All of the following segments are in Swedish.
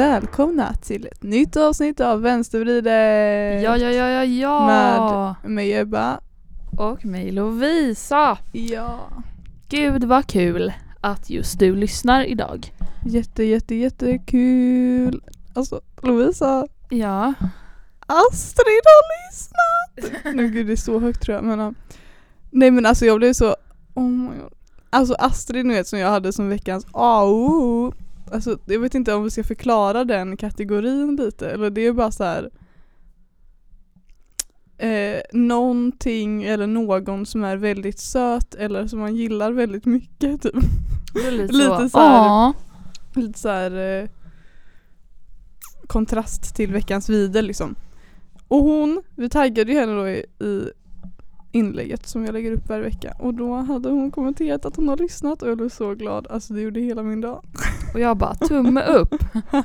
välkomna till ett nytt avsnitt av Vänstervridet Ja, ja, ja, ja, ja. med mig Ebba. Och mig Lovisa. Ja. Gud vad kul att just du lyssnar idag. Jätte, jätte, jättekul. Alltså Lovisa, Ja. Astrid har lyssnat! Nej gud det är så högt tror jag men. Nej men alltså jag blev så, oh my god. Alltså Astrid nu vet som jag hade som veckans AO. Alltså jag vet inte om vi ska förklara den kategorin lite eller det är bara så här. Eh, någonting eller någon som är väldigt söt eller som man gillar väldigt mycket typ. Det är lite, Lite så. så här-. Lite så här eh, kontrast till veckans videl liksom. Och hon, vi taggade ju henne då i, i inlägget som jag lägger upp varje vecka och då hade hon kommenterat att hon har lyssnat och jag blev så glad. Alltså det gjorde hela min dag. Och jag bara tumme upp.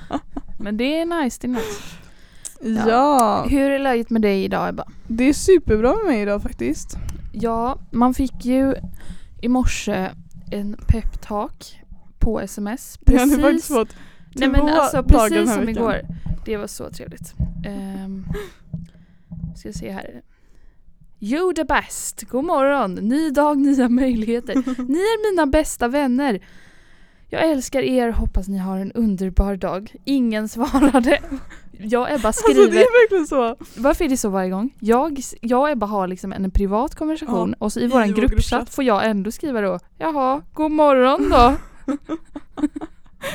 Men det är nice, det är nice. Ja, Hur är läget med dig idag Ebba? det är superbra med mig idag faktiskt. Ja, man fick ju i morse en peptalk på sms. Jag har Precis, faktiskt fått nej men alltså precis som veckan. igår. Det var så trevligt. Um, ska se här. You the best! God morgon! Ny dag, nya möjligheter. Ni är mina bästa vänner. Jag älskar er, hoppas ni har en underbar dag. Ingen svarade. Jag och Ebba Alltså det skriver, är verkligen så. varför är det så varje gång? Jag, jag och Ebba har liksom en privat konversation och så i våran vår gruppchatt. får jag ändå skriva då Jaha, god morgon då.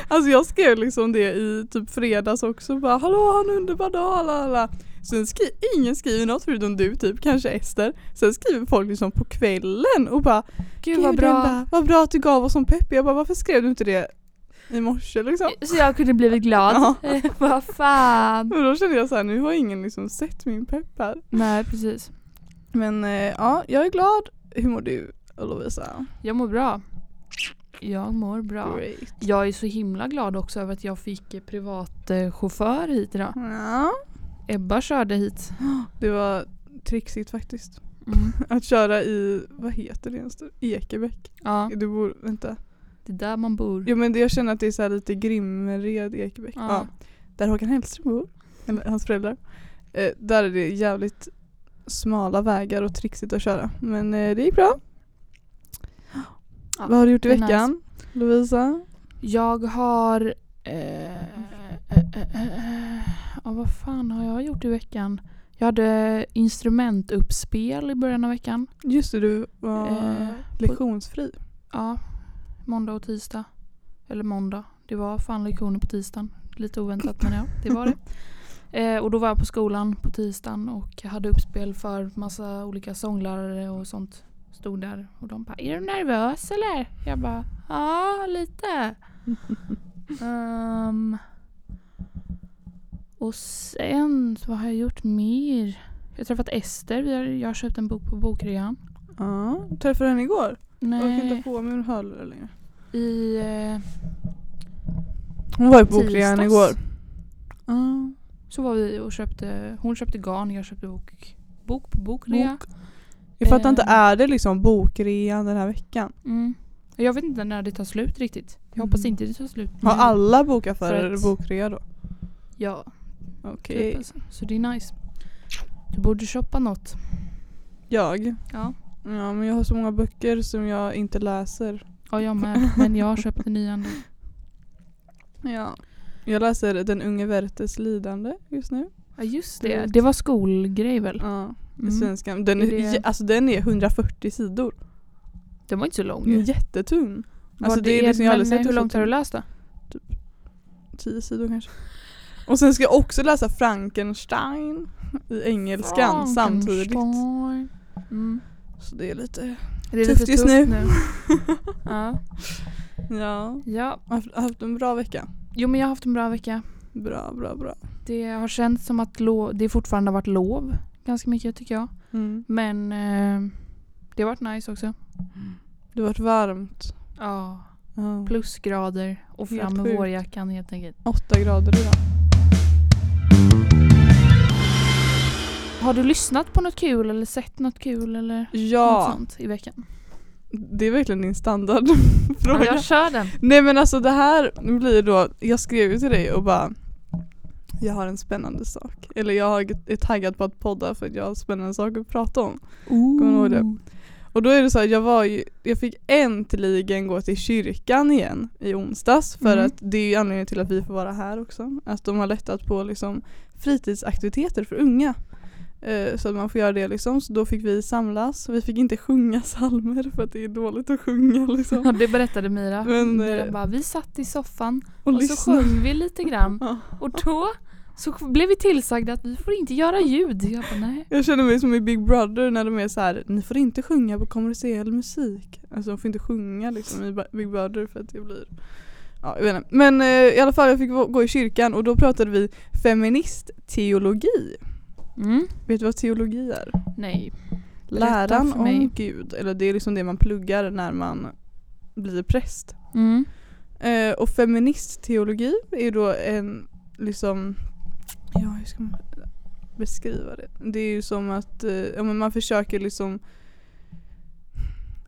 Alltså jag skrev liksom det i typ fredags också bara hallå ha en underbar dag lalala. Sen skri- ingen skriver något förutom du typ, kanske Ester. Sen skriver folk liksom på kvällen och bara Gud vad bra. Ebba, vad bra att du gav oss som pepp. Jag bara varför skrev du inte det i morse liksom? Så jag kunde blivit glad. Ja. vad fan. Men då kände jag så här, nu har ingen liksom sett min pepp här. Nej precis. Men eh, ja, jag är glad. Hur mår du Lovisa? Jag mår bra. Jag mår bra. Great. Jag är så himla glad också över att jag fick eh, privat eh, chaufför hit idag. Ja, Ebba körde hit. det var trixigt faktiskt. Mm. Att köra i, vad heter det ens? Ekebäck? Ja, Du bor, vänta. det är där man bor. Jo men det, jag känner att det är så här lite Grimmered, Ekebäck. Ja. Ja. Där Håkan Hellström bor. Eller hans föräldrar. Eh, där är det jävligt smala vägar och trixigt att köra. Men eh, det gick bra. Ja, Vad har du gjort i veckan? Lovisa? Jag har... Eh, eh, eh, eh, ja, vad fan har jag gjort i veckan? Jag hade instrumentuppspel i början av veckan. Just det, du var Eh, lektionsfri. Ja, måndag och tisdag. Eller måndag. Det var fan lektioner på tisdagen. Lite oväntat men ja, det var det. Eh, och då var jag på skolan på tisdagen och hade uppspel för massa olika sånglärare och sånt. Stod där och de bara Är du nervös eller? Jag bara Ja, lite. Ehm, och sen, så vad har jag gjort mer? Jag har träffat Ester. Vi har, jag har köpt en bok på bokrean. Ja, träffade du henne igår? Jag kan inte Nej, på mig hörlurar längre. i... Eh, Hon var ju på bokrean igår. Ja. Så var vi och köpte, hon köpte garn, jag köpte bok, bok på bokrea. Bok. Jag fattar inte, Eh. är det liksom bokrean den här veckan? Mm. Jag vet inte när det tar slut riktigt. Jag hoppas Mm. inte det tar slut Har alla bokaffärer bokrea då? Ja, Okej. typ alltså. Så det är nice. Du borde shoppa något. Jag? Ja. Ja men jag har så många böcker som jag inte läser. Ja, jag med. Men jag har köpt en ny ändå. Ja. Jag läser Den unge Werthers lidande just nu. Ja, just det. Det var skolgrej väl? Ja, Mm. svenskan. Den Är är, det- alltså den är 140 sidor. Den var inte så lång ju. jättetung. Alltså det är liksom, jag men hur det långt har du läst då? 10 sidor kanske. Och sen ska jag också läsa Frankenstein i engelskan samtidigt. Mm. Så det är lite, Det är Tufft lite just tufft nu. nu. ja. ja. har haft- haft en bra vecka. Jo men jag har haft en bra vecka. Bra, bra, bra. Det har känts som att lo- det fortfarande har varit lov ganska mycket tycker jag. Mm. Men eh, det har varit nice också. Det har varit varmt. Ja. Ja. Plusgrader och fram med vårjackan helt enkelt. Åtta grader idag. Har du lyssnat på något kul eller sett något kul eller något Ja, sånt i veckan? Det är verkligen din standardfråga. jag kör den. Nej men alltså det här blir då, jag skrev ju till dig och bara Jag har en spännande sak. Eller jag är taggad på att podda för att jag har spännande saker att prata om. Kommer ihåg det? Och då är det så här, jag var ju, jag fick äntligen gå till kyrkan igen i onsdags för Mm. att det är anledningen till att vi får vara här också. Att de har lättat på liksom fritidsaktiviteter för unga. Eh, så att man får göra det liksom. Så då fick vi samlas. Vi fick inte sjunga psalmer för att det är dåligt att sjunga liksom. Ja, det berättade Mira. Men, Mira eh, bara, vi satt i soffan Och, och, så sjöng vi lite grann. Och då så blev vi tillsagda att vi får inte göra ljud. Jag bara, nej. Jag känner mig som i Big Brother när de är så här: ni får inte sjunga på kommersiell musik. Alltså de får inte sjunga liksom i Big Brother för att det blir Ja, jag vet inte. Men eh, i alla fall jag fick gå i kyrkan och då pratade vi feministteologi. Mm. Vet du vad teologi är? Nej. Läran om mig. Gud. Eller det är liksom det man pluggar när man blir präst. Mm. Eh, och feministteologi är då en liksom, ja hur ska man beskriva det? Det är ju som att eh, ja, men man försöker liksom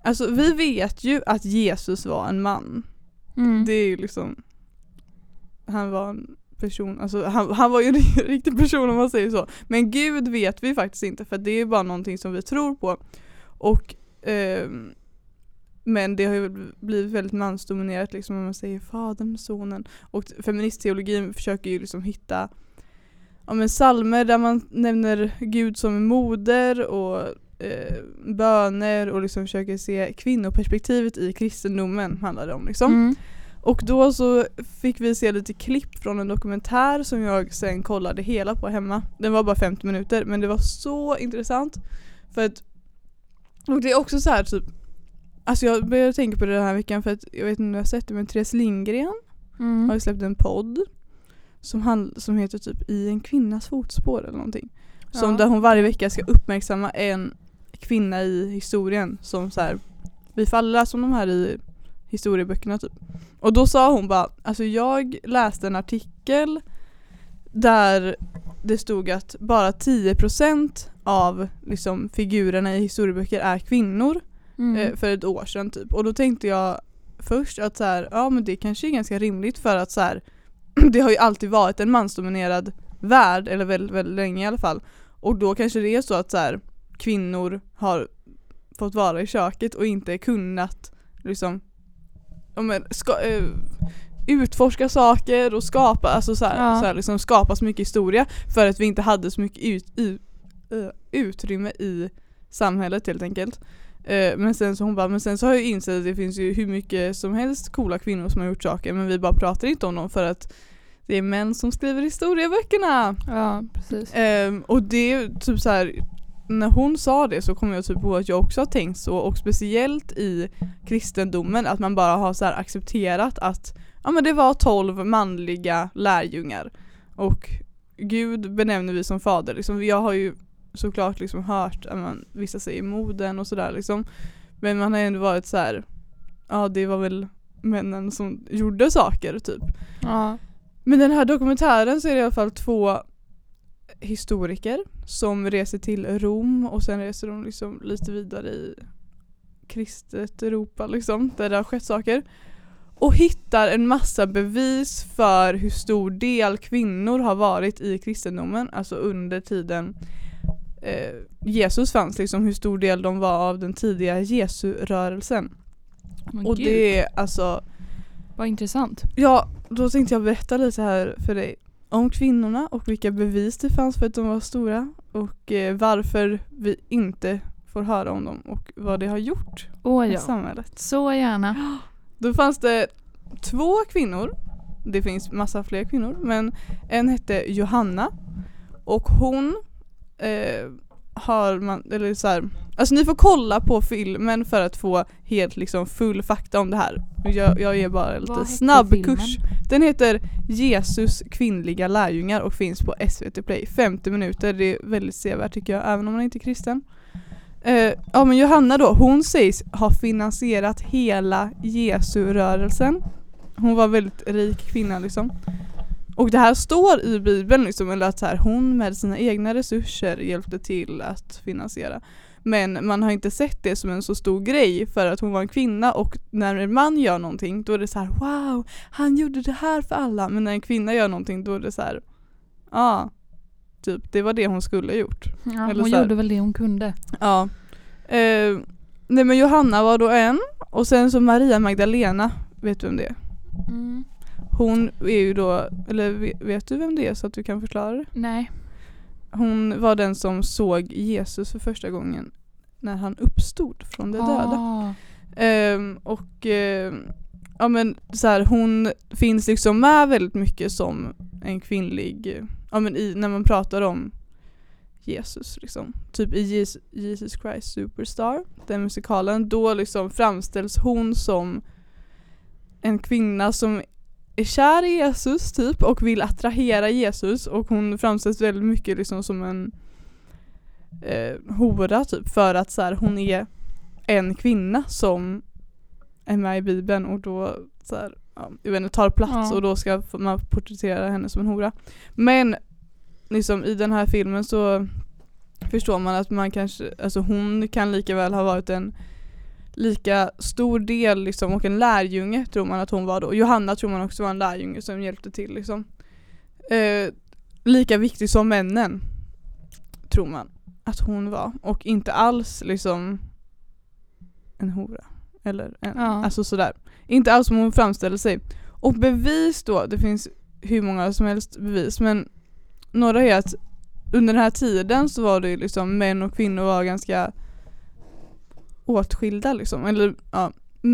Alltså vi vet ju att Jesus var en man. Mm. Det är ju liksom Han var en person, alltså han, han var ju en riktig person om man säger så. Men Gud vet vi faktiskt inte för det är bara någonting som vi tror på. Och eh, men det har ju blivit väldigt mansdominerat liksom om man säger fadern, sonen. Och feministteologin försöker ju liksom hitta ja, men salmer där man nämner Gud som moder och eh, böner och liksom försöker se kvinnoperspektivet i kristendomen handlar det om liksom. Mm. Och då så fick vi se lite klipp från en dokumentär som jag sen kollade hela på hemma. Den var bara 50 minuter men det var så intressant. För att, och det är också så här typ, alltså jag började tänka på det den här veckan för att jag vet inte om du har sett det men Therese Lindgren Mm. har ju släppt en podd som, hand, som heter typ I en kvinnas fotspår eller någonting. Som Ja. där hon varje vecka ska uppmärksamma en kvinna i historien som så här, vi får alla läsa om de här i historieböckerna typ. Och då sa hon bara, alltså jag läste en artikel där det stod att bara 10% av liksom, figurerna i historieböcker är kvinnor Mm. eh, för ett år sedan typ. Och då tänkte jag först att så här, ja men det kanske är ganska rimligt för att så här, det har ju alltid varit en mansdominerad värld, eller väldigt, väldigt länge i alla fall. Och då kanske det är så att så här, kvinnor har fått vara i köket och inte kunnat liksom men, ska, eh, utforska saker och skapa, alltså så här, Ja. så här, liksom skapa så mycket historia för att vi inte hade så mycket ut, i, eh, utrymme i samhället helt enkelt. Eh, men sen så hon bara, men sen så har jag insett att det finns ju hur mycket som helst coola kvinnor som har gjort saker men vi bara pratar inte om dem för att det är män som skriver historieböckerna. Ja, precis. Ehm, och det är typ så här när hon sa det så kom jag typ på att jag också har tänkt så och speciellt i kristendomen att man bara har så här accepterat att ja men det var 12 manliga lärjungar och Gud benämner vi som fader. Liksom, jag har ju såklart liksom hört att man, vissa säger moden och sådär liksom. Men man har ändå varit så här ja det var väl männen som gjorde saker typ. Ja. Men den här dokumentären så är det i alla fall två historiker som reser till Rom och sen reser de liksom lite vidare i kristet Europa liksom, där det har skett saker. Och hittar en massa bevis för hur stor del kvinnor har varit i kristendomen, alltså under tiden eh, Jesus fanns, liksom hur stor del de var av den tidiga Jesu-rörelsen. Men Och gud, det är alltså vad intressant. Ja, då tänkte jag berätta lite här för dig om kvinnorna och vilka bevis det fanns för att de var stora och eh, varför vi inte får höra om dem och vad det har gjort i ja. samhället. Så gärna. Då fanns det två kvinnor, det finns massa fler kvinnor, men en hette Johanna och hon eh, har man, eller så här, alltså ni får kolla på filmen för att få helt liksom full fakta om det här. Jag, jag ger bara lite snabb kurs. Den heter Jesus kvinnliga lärjungar och finns på SVT Play. 50 minuter, det är väldigt sevärt tycker jag, även om man inte är kristen. Eh, ja men Johanna då, hon sägs ha finansierat hela Jesu-rörelsen. Hon var väldigt rik kvinna liksom. Och det här står i bibeln liksom, eller att så här, hon med sina egna resurser hjälpte till att finansiera. Men man har inte sett det som en så stor grej för att hon var en kvinna och när en man gör någonting då är det så här: wow, han gjorde det här för alla. Men när en kvinna gör någonting då är det så här, ja, ah, typ det var det hon skulle ha gjort. Ja, Eller hon gjorde väl det hon kunde. Ja. Eh, nej men Johanna var då en och sen så Maria Magdalena, vet du vem det är? Mm. Hon är ju då, eller ve- vet du vem det är så att du kan förklara det? Nej. Hon var den som såg Jesus för första gången när han uppstod från de döda. Ah. Ehm, och ehm, ja men så här, hon finns liksom med väldigt mycket som en kvinnlig, ja men i, när man pratar om Jesus liksom. Typ i Jesus, Jesus Christ Superstar, den musikalen, då liksom framställs hon som en kvinna som är kär i Jesus typ och vill attrahera Jesus och hon framställs väldigt mycket liksom som en eh, hora typ för att så här, hon är en kvinna som är med i bibeln och då så här, ja, jag vet inte, tar plats Ja. och då ska man porträttera henne som en hora. Men liksom i den här filmen så förstår man att man kanske, alltså hon kan lika väl ha varit en lika stor del liksom och en lärjunge tror man att hon var då. Johanna tror man också var en lärjunge som hjälpte till liksom. Eh, lika viktig som männen tror man att hon var och inte alls liksom en hora. Eller en, Ja. alltså sådär. Inte alls som hon framställer sig. Och bevis då, det finns hur många som helst bevis men några är att under den här tiden så var det ju liksom män och kvinnor var ganska åtskilda liksom. Eller, ja.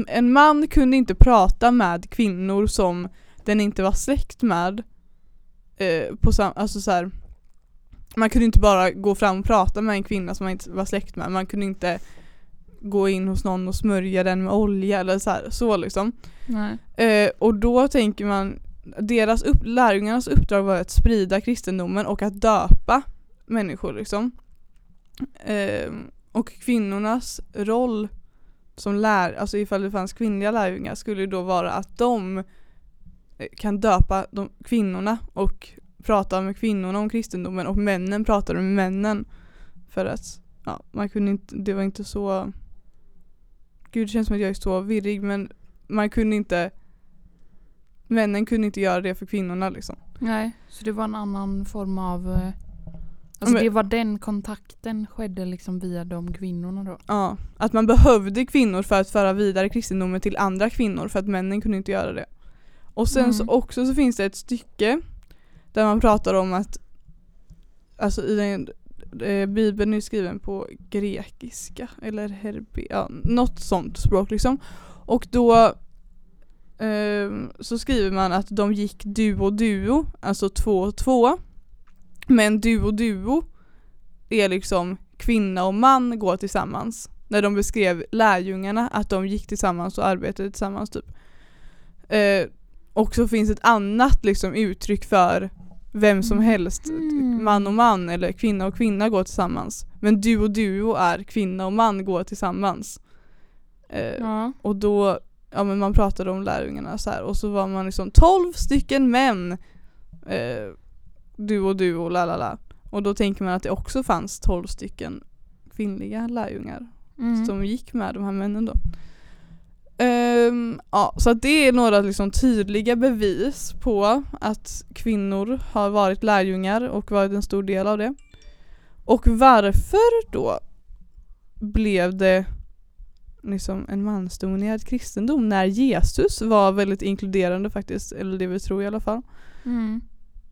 En man kunde inte prata med kvinnor som den inte var släkt med. Eh, på sam- alltså så här, man kunde inte bara gå fram och prata med en kvinna som man inte var släkt med. Man kunde inte gå in hos någon och smörja den med olja eller så, här, så liksom. Eh, och då tänker man, deras upp, lärjungarnas uppdrag var att sprida kristendomen och att döpa människor liksom. Eh, och kvinnornas roll som lär, alltså ifall det fanns kvinnliga lärjungar skulle ju då vara att de eh, kan döpa de, kvinnorna och prata med kvinnorna om kristendomen och männen pratade med männen. För att, ja, man kunde inte, det var inte så Gud det känns som att jag är så virrig men man kunde inte Männen kunde inte göra det för kvinnorna liksom. Nej, så det var en annan form av... Eh, Alltså Men- det var den kontakten skedde liksom via de kvinnorna då. Ja, att man behövde kvinnor för att föra vidare kristendomen till andra kvinnor för att männen kunde inte göra det. Och sen så Mm. också så finns det ett stycke där man pratar om att alltså i den eh, bibeln är skriven på grekiska eller herbe, ja, något sånt språk liksom. Och då eh, så skriver man att de gick duo duo, alltså två och två. Men duo duo är liksom kvinna och man går tillsammans. När de beskrev lärjungarna att de gick tillsammans och arbetade tillsammans typ. Eh, och så finns ett annat liksom uttryck för vem som helst, Mm. man och man eller kvinna och kvinna går tillsammans. Men du och duo är kvinna och man går tillsammans. Eh, Ja. och då, ja men man pratade om lärjungarna så här och så var man liksom 12 stycken män. Eh, du och du och la la la. Och då tänker man att det också fanns 12 stycken kvinnliga lärjungar Mm. som gick med de här männen då. Ehm, ja, så det är några liksom tydliga bevis på att kvinnor har varit lärjungar och varit en stor del av det. Och varför då blev det liksom en mansdominerad kristendom när Jesus var väldigt inkluderande faktiskt, eller det vi tror i alla fall. Mm.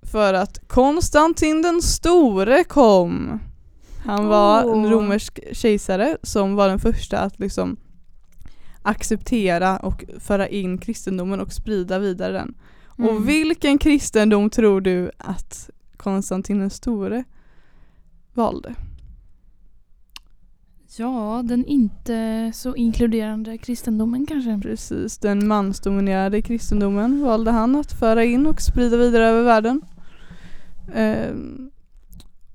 För att Konstantin den store kom. Han var en Åh. romersk kejsare som var den första att liksom acceptera och föra in kristendomen och sprida vidare den. Mm. Och vilken kristendom tror du att Konstantin den store valde? Ja, den inte så inkluderande kristendomen kanske. Precis, den mansdominerade kristendomen valde han att föra in och sprida vidare över världen. Ehm,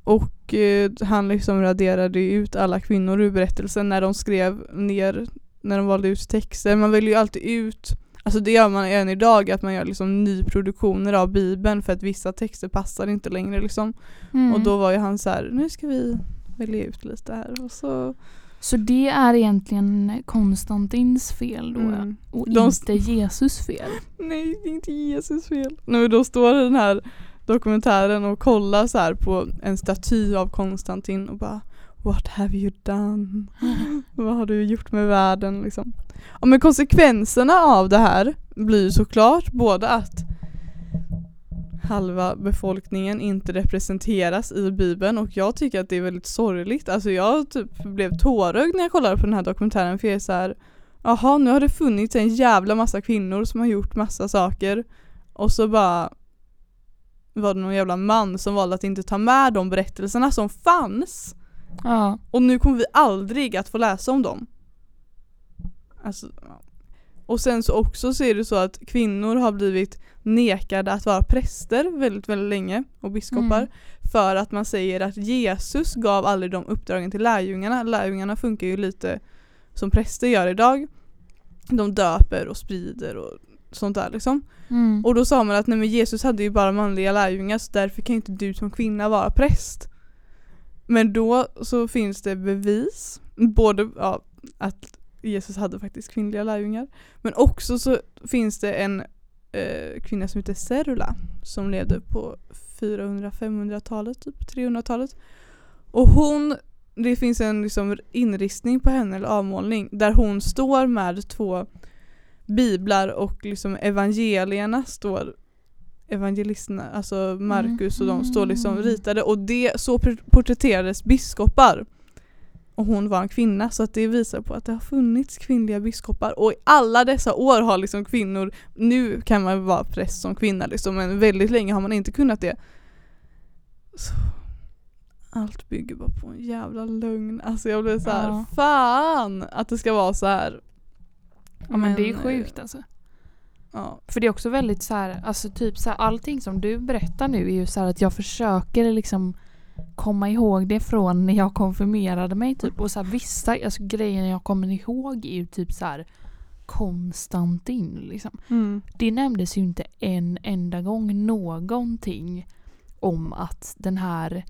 och eh, han liksom raderade ut alla kvinnor ur berättelsen när de skrev ner, när de valde ut texter. Man väljer ju alltid ut, alltså det gör man än idag, att man gör liksom nyproduktioner av bibeln för att vissa texter passar inte längre liksom. Mm. Och då var ju han så här: nu ska vi välja ut lite här och så Så det är egentligen Konstantins fel då Mm. och De- inte Jesus fel? Nej, det är inte Jesus fel. Nu då står den här dokumentären och kollar så här på en staty av Konstantin och bara What have you done? Vad har du gjort med världen liksom? Och men konsekvenserna av det här blir såklart både att halva befolkningen inte representeras i bibeln och jag tycker att det är väldigt sorgligt. Alltså jag typ blev tårögd när jag kollade på den här dokumentären för jag är så här Jaha, nu har det funnits en jävla massa kvinnor som har gjort massa saker och så bara var det någon jävla man som valde att inte ta med de berättelserna som fanns Ja. och nu kommer vi aldrig att få läsa om dem. Alltså, och sen så också så är det så att kvinnor har blivit nekade att vara präster väldigt, väldigt länge och biskopar Mm. för att man säger att Jesus gav aldrig de uppdragen till lärjungarna. Lärjungarna funkar ju lite som präster gör idag. De döper och sprider och sånt där liksom. Mm. Och då sa man att nej men Jesus hade ju bara manliga lärjungar så därför kan inte du som kvinna vara präst. Men då så finns det bevis, både ja, att Jesus hade faktiskt kvinnliga lärjungar, men också så finns det en eh, kvinna som heter Serula som levde på 400-500-talet, typ 300-talet. Och hon, det finns en liksom inristning på henne, eller avmålning, där hon står med två biblar och liksom evangelierna står evangelisterna, alltså Markus och de står liksom Mm. ritade och det, så por- porträtterades biskopar. Och hon var en kvinna så att det visar på att det har funnits kvinnliga biskopar och i alla dessa år har liksom kvinnor, nu kan man vara präst som kvinna liksom men väldigt länge har man inte kunnat det. Så, allt bygger bara på en jävla lögn. Alltså jag blev så här, Ja. fan att det ska vara så här. Ja men det är eh, sjukt alltså. Ja. För det är också väldigt så här, alltså typ så här, allting som du berättar nu är ju så här att jag försöker liksom komma ihåg det från när jag konfirmerade mig typ. Och så här, vissa alltså, grejer jag kommer ihåg är ju typ så här Konstantin liksom. Mm. Det nämndes ju inte en enda gång någonting om att den här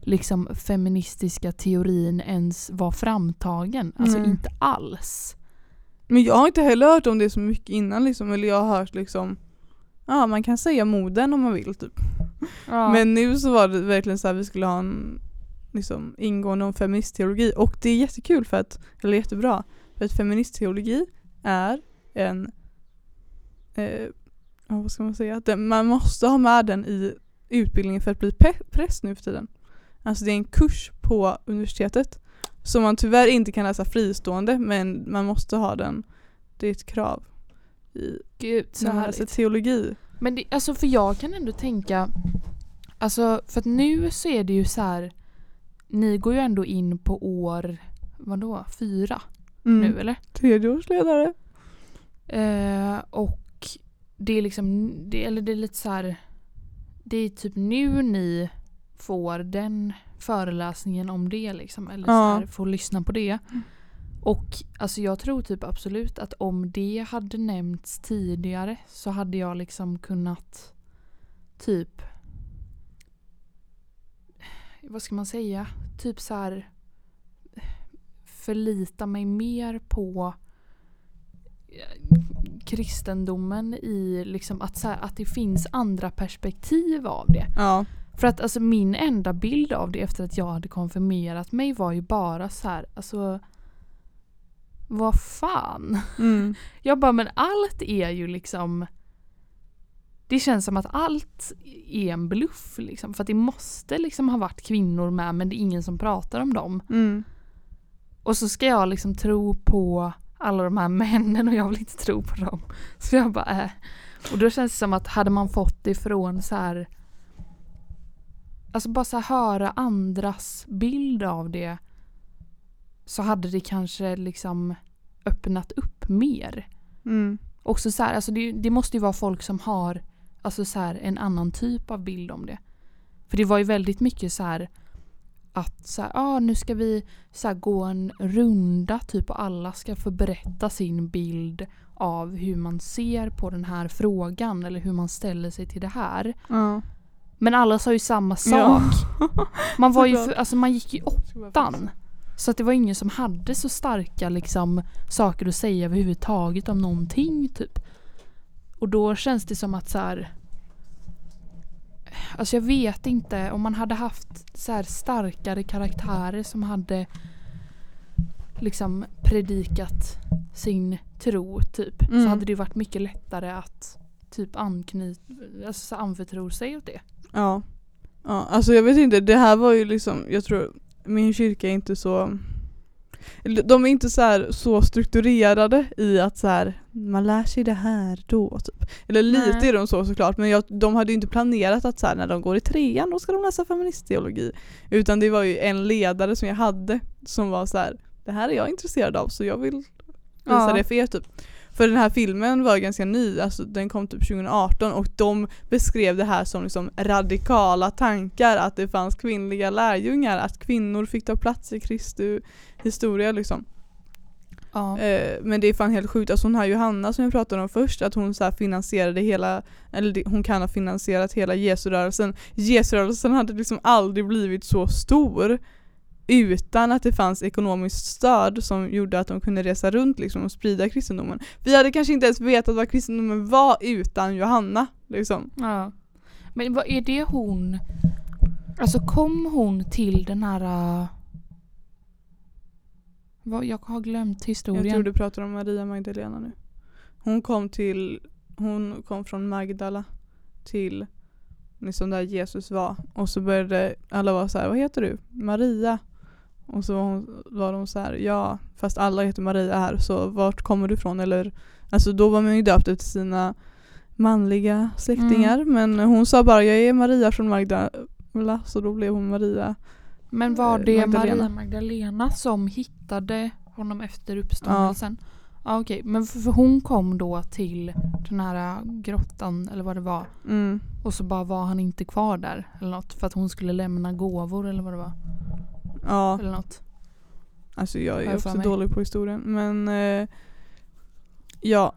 liksom feministiska teorin ens var framtagen. Alltså Nej. inte alls. Men jag har inte heller hört om det så mycket innan liksom, eller jag har hört liksom Ja man kan säga moden om man vill typ. Ja. Men nu så var det verkligen så här vi skulle ha en liksom, ingående om feministteologi och det är jättekul för att, eller jättebra, för att feministteologi är en, eh, vad ska man säga, den, man måste ha med den i utbildningen för att bli präst nu för tiden. Alltså det är en kurs på universitetet som man tyvärr inte kan läsa fristående men man måste ha den, det är ett krav i Gud så härligt. läser teologi. Men det, alltså för jag kan ändå tänka, alltså för att nu så är det ju så här, ni går ju ändå in på år, vadå, fyra Mm. nu eller? Tredjeårsledare. Eh, och det är liksom, det, eller det är lite så här, det är typ nu ni får den föreläsningen om det liksom, eller så Ja. här, får lyssna på det. Och alltså jag tror typ absolut att om det hade nämnts tidigare så hade jag liksom kunnat typ vad ska man säga? Typ så här förlita mig mer på eh, kristendomen i liksom att, så här, att det finns andra perspektiv av det. Ja. För att alltså min enda bild av det efter att jag hade konfirmerat mig var ju bara så här, alltså vad fan? Mm. Jag bara, men allt är ju liksom det känns som att allt är en bluff liksom. För att det måste liksom ha varit kvinnor med men det är ingen som pratar om dem. Mm. Och så ska jag liksom tro på alla de här männen och jag vill inte tro på dem. Så jag bara äh. Och då känns det som att hade man fått det från så här Alltså bara så här höra andras bild av det så hade det kanske liksom öppnat upp mer. Mm. Också så här, alltså det, det måste ju vara folk som har alltså så här, en annan typ av bild om det. För det var ju väldigt mycket så här att så här, ah, nu ska vi så gå en runda typ och alla ska få berätta sin bild av hur man ser på den här frågan eller hur man ställer sig till det här. Ja. Men alla sa ju samma sak. Man var ju, för, alltså man gick ju åttan. Så att det var ingen som hade så starka liksom saker att säga överhuvudtaget om någonting typ. Och då känns det som att så här. Alltså jag vet inte om man hade haft så här starkare karaktärer som hade liksom predikat sin tro typ. Så Mm. hade det varit mycket lättare att typ anknyta, alltså så anförtro sig åt det. Ja. ja. Alltså jag vet inte, det här var ju liksom, jag tror min kyrka är inte så de är inte så, här, så strukturerade i att så här, man lär sig det här då typ. Eller lite Nej. är de så såklart men jag, de hade ju inte planerat att så här, när de går i trean då ska de läsa feministteologi. Utan det var ju en ledare som jag hade som var så här, det här är jag intresserad av så jag vill visa Ja. det för er typ. För den här filmen var ganska ny, alltså den kom typ 2018 och de beskrev det här som liksom radikala tankar, att det fanns kvinnliga lärjungar, att kvinnor fick ta plats i Kristi historia liksom. Ja. Eh, men det är fan helt sjukt, alltså hon här Johanna som jag pratade om först, att hon så finansierade hela, eller hon kan ha finansierat hela Jesusrörelsen. Jesusrörelsen hade liksom aldrig blivit så stor utan att det fanns ekonomiskt stöd som gjorde att de kunde resa runt liksom och sprida kristendomen. Vi hade kanske inte ens vetat vad kristendomen var utan Johanna. Liksom. Ja. Men vad är det hon... Alltså kom hon till den här... äh, Vad, jag har glömt historien. Jag tror du pratar om Maria Magdalena nu. Hon kom till, hon kom från Magdala till liksom där Jesus var och så började alla vara så här, vad heter du? Maria. Och så var, de så här, ja fast alla heter Maria här så vart kommer du ifrån? Eller, alltså då var man ju döpt efter sina manliga släktingar men hon sa bara jag är Maria från Magdala så då blev hon Maria. Men var eh, det Magdalena. Maria Magdalena som hittade honom efter uppståndelsen? Ja, okej. Men för, för hon kom då till den här grottan eller vad det var. Mm. Och så bara var han inte kvar där eller något. För att hon skulle lämna gåvor eller vad det var. Ja. Eller något. Alltså jag är också mig. dålig på historien men eh, ja.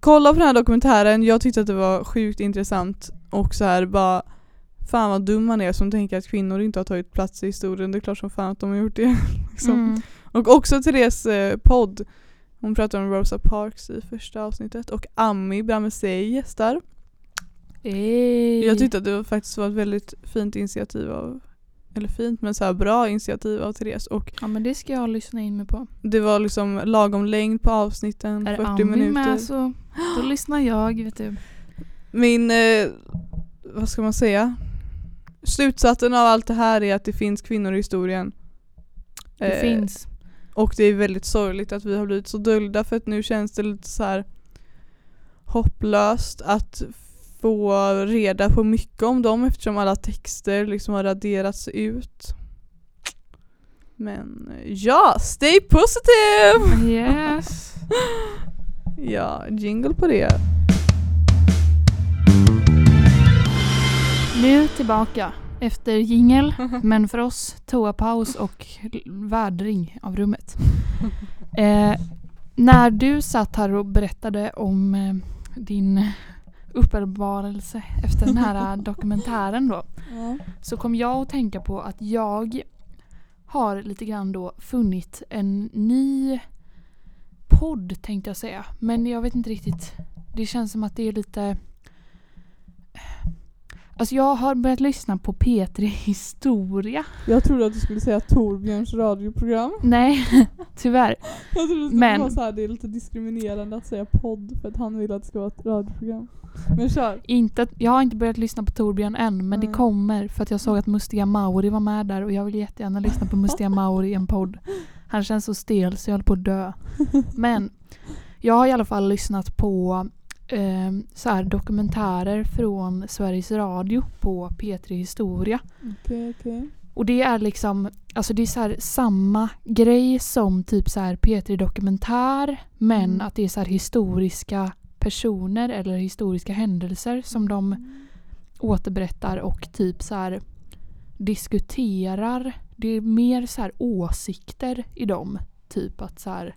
Kolla på den här dokumentären, jag tyckte att det var sjukt intressant och så här bara Fan vad dum man är som tänker att kvinnor inte har tagit plats i historien, det är klart som fan att de har gjort det. liksom. Mm. Och också Therese eh, podd, hon pratar om Rosa Parks i första avsnittet och Ami Bramesey gästar. Ey. Jag tyckte att det var faktiskt var ett väldigt fint initiativ av eller fint men så här bra initiativ av Therese och Ja men det ska jag lyssna in mig på. Det var liksom lagom längd på avsnitten, Är 40 Ami minuter. med så då lyssnar jag vet du. Min, eh, vad ska man säga? Slutsatsen av allt det här är att det finns kvinnor i historien. Det Eh, finns. Och det är väldigt sorgligt att vi har blivit så döljda för att nu känns det lite så här hopplöst att få reda på mycket om dem eftersom alla texter liksom har raderats ut. Men ja, stay positive! Yes. Ja, jingle på det. Nu tillbaka efter jingel men för oss toapaus och vädring av rummet. Eh, när du satt här och berättade om eh, din uppenbarelse efter den här eh, dokumentären då Ja. så kom jag att tänka på att jag har lite grann då funnit en ny podd tänkte jag säga. Men jag vet inte riktigt. Det känns som att det är lite... Alltså jag har börjat lyssna på P3 Historia. Jag trodde att du skulle säga Torbjörns radioprogram. Nej, tyvärr. Jag trodde att det Men- var så här, det är lite diskriminerande att säga podd för att han vill att det ska vara ett radioprogram. Men kör. Inte, att- jag har inte börjat lyssna på Torbjörn än men det Mm. kommer för att jag såg att Mustiga Mauri var med där och jag vill jättegärna lyssna på Mustiga Mauri i en podd. Han känns så stel så jag håller på att dö. Men jag har i alla fall lyssnat på eh, så här dokumentärer från Sveriges Radio på P3 Historia. Okej, okej. Och det är liksom, alltså det är så här samma grej som typ så här P3 Dokumentär men Mm. att det är så här historiska personer eller historiska händelser som de återberättar och typ så här diskuterar. Det är mer så här åsikter i dem. Typ att så här.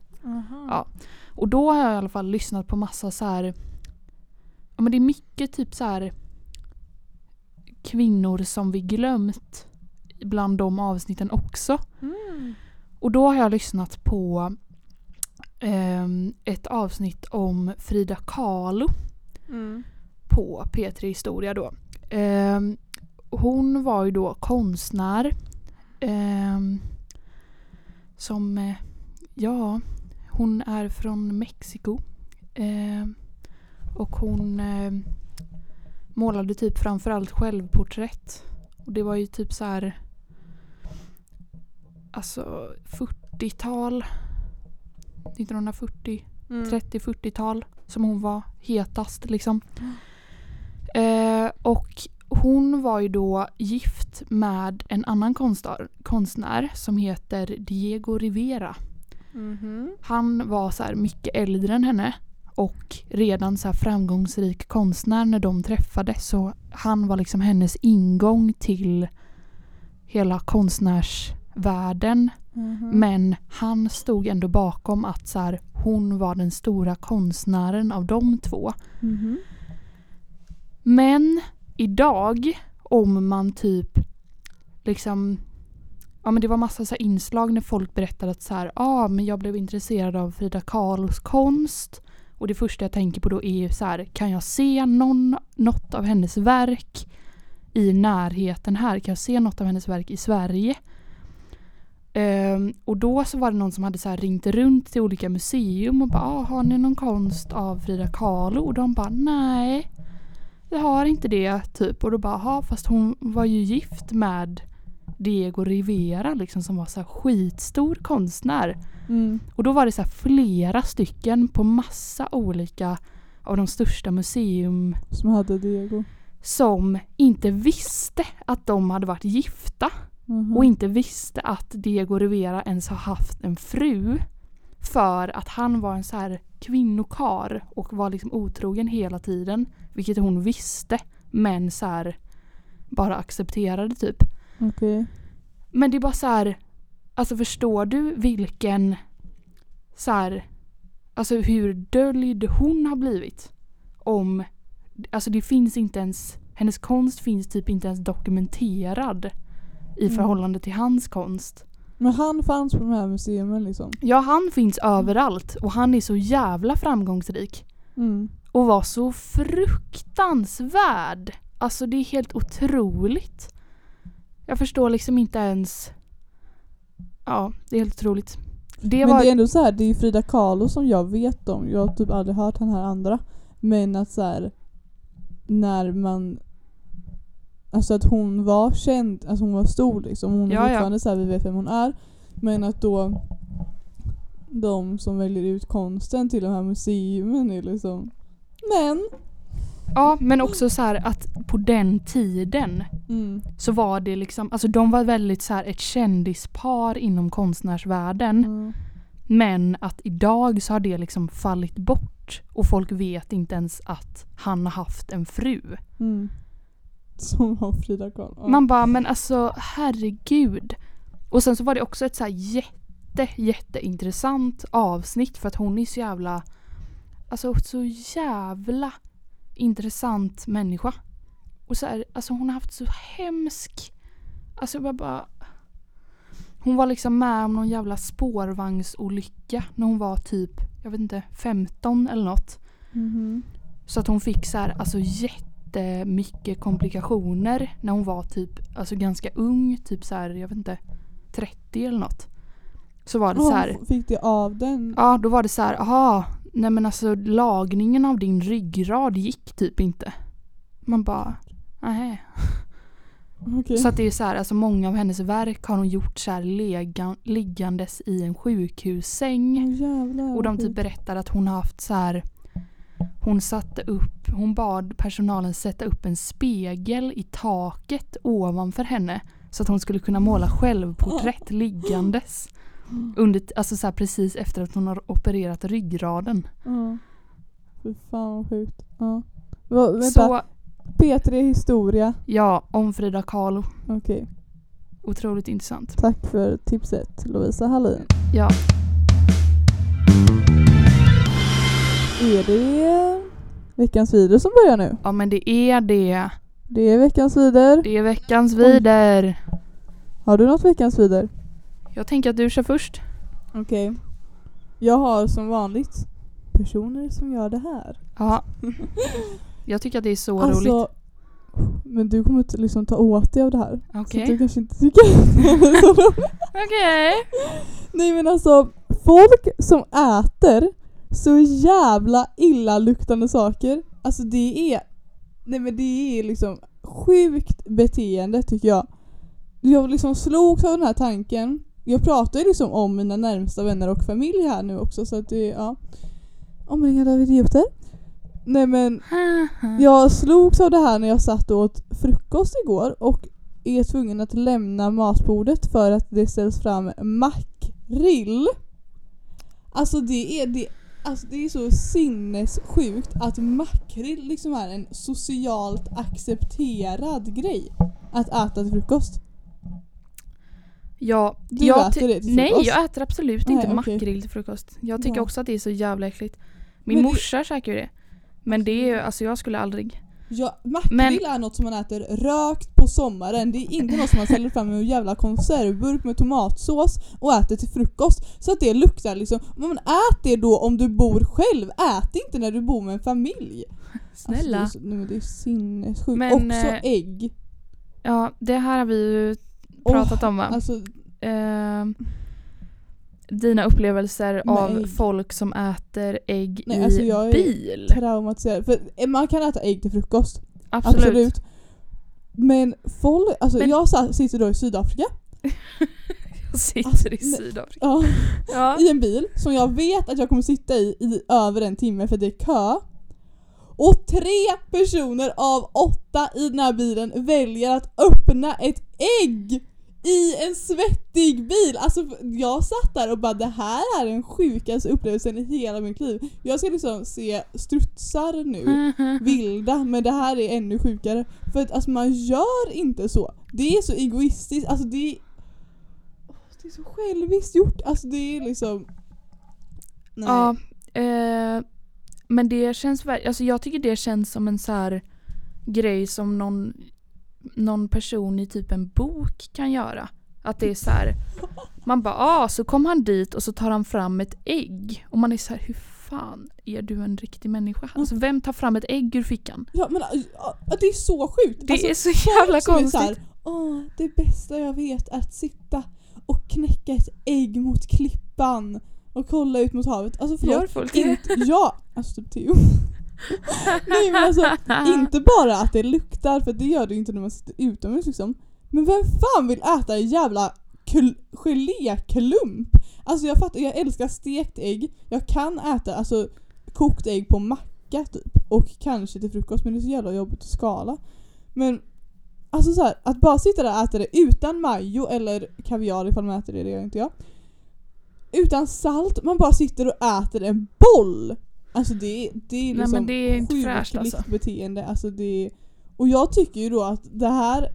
Ja. och då har jag i alla fall lyssnat på massa så här. Ja men det är mycket typ så här kvinnor som vi glömt bland de avsnitten också. Mm. Och då har jag lyssnat på ett avsnitt om Frida Kahlo Mm. på P3 Historia då. Ehm, hon var ju då konstnär ehm, som, eh, ja, hon är från Mexiko. Ehm, och hon eh, målade typ framförallt självporträtt. Och det var ju typ så här alltså 40-tal 1940 Mm. 30-40-tal som hon var hetast liksom. Eh, och hon var ju då gift med en annan konstnär, konstnär som heter Diego Rivera. Mhm. Han var så här mycket äldre än henne och redan så här framgångsrik konstnär när de träffades. Så han var liksom hennes ingång till hela konstnärsvärlden. Mhm. Men han stod ändå bakom att så här, hon var den stora konstnären av de två. Mhm. Men idag om man typ liksom Ja men det var massa så inslag när folk berättade att så här, ah, men jag blev intresserad av Frida Kahlos konst. Och det första jag tänker på då är ju så här, kan jag se någon, något av hennes verk i närheten här? Kan jag se något av hennes verk i Sverige? Ehm, och då så var det någon som hade så ringt runt till olika museum och bara ah, har ni någon konst av Frida Kahlo? Och de bara nej, vi har inte det typ. Och då bara "Jaha, fast hon var ju gift med Diego Rivera liksom som var så skitstor konstnär. Mm. Och då var det så flera stycken på massa olika av de största museum Som hade Diego. som inte visste att de hade varit gifta Mhm. och inte visste att Diego Rivera ens har haft en fru. För att han var en så här kvinnokar och var liksom otrogen hela tiden. Vilket hon visste men så här bara accepterade typ. Okej. Men det är bara så här, alltså förstår du vilken så här, alltså hur döljd hon har blivit? Om, alltså det finns inte ens, hennes konst finns typ inte ens dokumenterad i Mm. förhållande till hans konst. Men han fanns på de här museerna liksom? Ja, han finns överallt och han är så jävla framgångsrik. Mm. Och var så fruktansvärd. Alltså det är helt otroligt. Jag förstår liksom inte ens. Ja, det är helt otroligt. Det Men var... det är ändå så här, det är ju Frida Kahlo som jag vet om. Jag har typ aldrig hört den här andra. Men att så här, när man Alltså att hon var känd, alltså hon var stor liksom. Hon är Ja, ja. fortfarande så här, vi vet vem hon är. Men att då de som väljer ut konsten till de här museumen är liksom Men! Ja, men också så här att på den tiden Mm. så var det liksom, alltså de var väldigt så här ett kändispar inom konstnärsvärlden. Mm. Men att idag så har det liksom fallit bort och folk vet inte ens att han har haft en fru. Mm. Som var Frida Kahlo. Ja. Man bara, men alltså herregud. Och sen så var det också ett så här jätte, jätteintressant avsnitt för att hon är så jävla, alltså så jävla intressant människa. Och så här, alltså hon har haft så hemsk, alltså jag bara, bara hon var liksom med om någon jävla spårvagnsolycka när hon var typ, jag vet inte, 15 eller något. Mhm. Så att hon fick så här, alltså jättemycket komplikationer när hon var typ, alltså ganska ung, typ så här, jag vet inte, 30 eller något. Så var det så Hon här, fick det av den? ja då var det så här, aha, nej men alltså lagningen av din ryggrad gick typ inte. Man bara, nej. Okej. Så att det är så här, alltså många av hennes verk har hon gjort så här lega, liggandes i en sjukhussäng. Åh, jävlar, Och de typ berättar att hon har haft så här hon satte upp, hon bad personalen sätta upp en spegel i taket ovanför henne så att hon skulle kunna måla självporträtt liggandes. Under, alltså så här precis efter att hon har opererat ryggraden. Ja. Fy fan vad sjukt. Ja. Va, vänta, Så P3 Historia. ja, om Frida Kahlo. Okej. Otroligt intressant. Tack för tipset Lovisa Hallin. Ja, Är det veckans video som börjar nu? ja men det är det. Det är veckans vider. Det är veckans vider. Har du något veckans vider? Jag tänker att du kör först. Okej. Jag har som vanligt personer som gör det här. Ja. Jag tycker att det är så roligt. Alltså, men du kommer inte liksom ta åt dig av det här. Så Okej. att du kanske inte tycker så roligt. Okej. Nej men alltså, folk som äter så jävla illaluktande saker, alltså det är, nej men det är liksom sjukt beteende tycker jag. Jag liksom slogs av den här tanken. Jag pratar ju liksom om mina närmsta vänner och familj här nu också så att det, ja. Omringad av idioter. Nej men jag slogs av det här när jag satt och åt frukost igår och är tvungen att lämna matbordet för att det ställs fram makrill. Alltså det är, det, alltså det är så sinnessjukt att makrill liksom är en socialt accepterad grej att äta till frukost. Ja, Du jag äter det till Nej, frukost? jag äter absolut Nej, inte okej. makrill till frukost. Jag tycker Ja. också att det är så jävla äckligt. Min Men det- morsa käkar ju det. Men det är ju, alltså jag skulle aldrig. Ja, makrill är något som man äter rökt på sommaren. Det är inte något som man ställer fram i en jävla konservburk med tomatsås och äter till frukost. Så att det luktar liksom. Men ät det då om du bor själv. Ät det inte när du bor med en familj. Snälla. Alltså det, är det är sinnessjukt. Men, Också eh, ägg. Ja, det här har vi ju pratat om va? Alltså, Eh, dina upplevelser Med av folk som äter ägg Nej, i alltså jag är- bil. traumatiserad. För eh, man kan äta ägg till frukost. Absolut. Absolut. Men folk, alltså Men- jag sitter då i Sydafrika. Jag sitter Alltså, i nej. Sydafrika. Ja. Ja. i en bil som jag vet att jag kommer sitta i i över en timme för det är kö. Och tre personer av åtta i den här bilen väljer att öppna ett ägg i en svettig bil. Alltså jag satt där och bara det här är den sjukaste upplevelsen i hela mitt liv. Jag ska liksom se strutsar nu, vilda, men det här är ännu sjukare. För att alltså man gör inte så. Det är så egoistiskt, alltså det är det är så själviskt gjort. Alltså det är liksom... Nej. Ja, eh, men det känns alltså jag tycker det känns som en så här grej som någon, någon person i typ en bok kan göra. Att det är så här, man bara ah, så kom han dit och så tar han fram ett ägg. Och man är så här, hur fan är du en riktig människa? Alltså vem tar fram ett ägg ur fickan? Ja men ja, det är så sjukt. Det Alltså, är så jävla konstigt. så här, Åh, det bästa jag vet är att sitta och knäcka ett ägg mot klippan och kolla ut mot havet. Alltså förlåt. Gör folk det? Inte, ja, alltså typ Theo. Nej men alltså inte bara att det luktar för det gör det ju inte när man sitter utomhus liksom. Men vem fan vill äta en jävla geléklump? Alltså jag fattar, jag älskar stekt ägg. Jag kan äta alltså kokt ägg på macka typ. Och kanske till frukost men det är så jävla jobbigt att skala. Men alltså så här, att bara sitta där och äta det utan majo eller kaviar ifall man äter det, det gör inte jag. Utan salt, man bara sitter och äter en boll! Alltså det, det är Nej, liksom men det är inte fräscht, sjukligt alltså. beteende. Alltså det, och jag tycker ju då att det här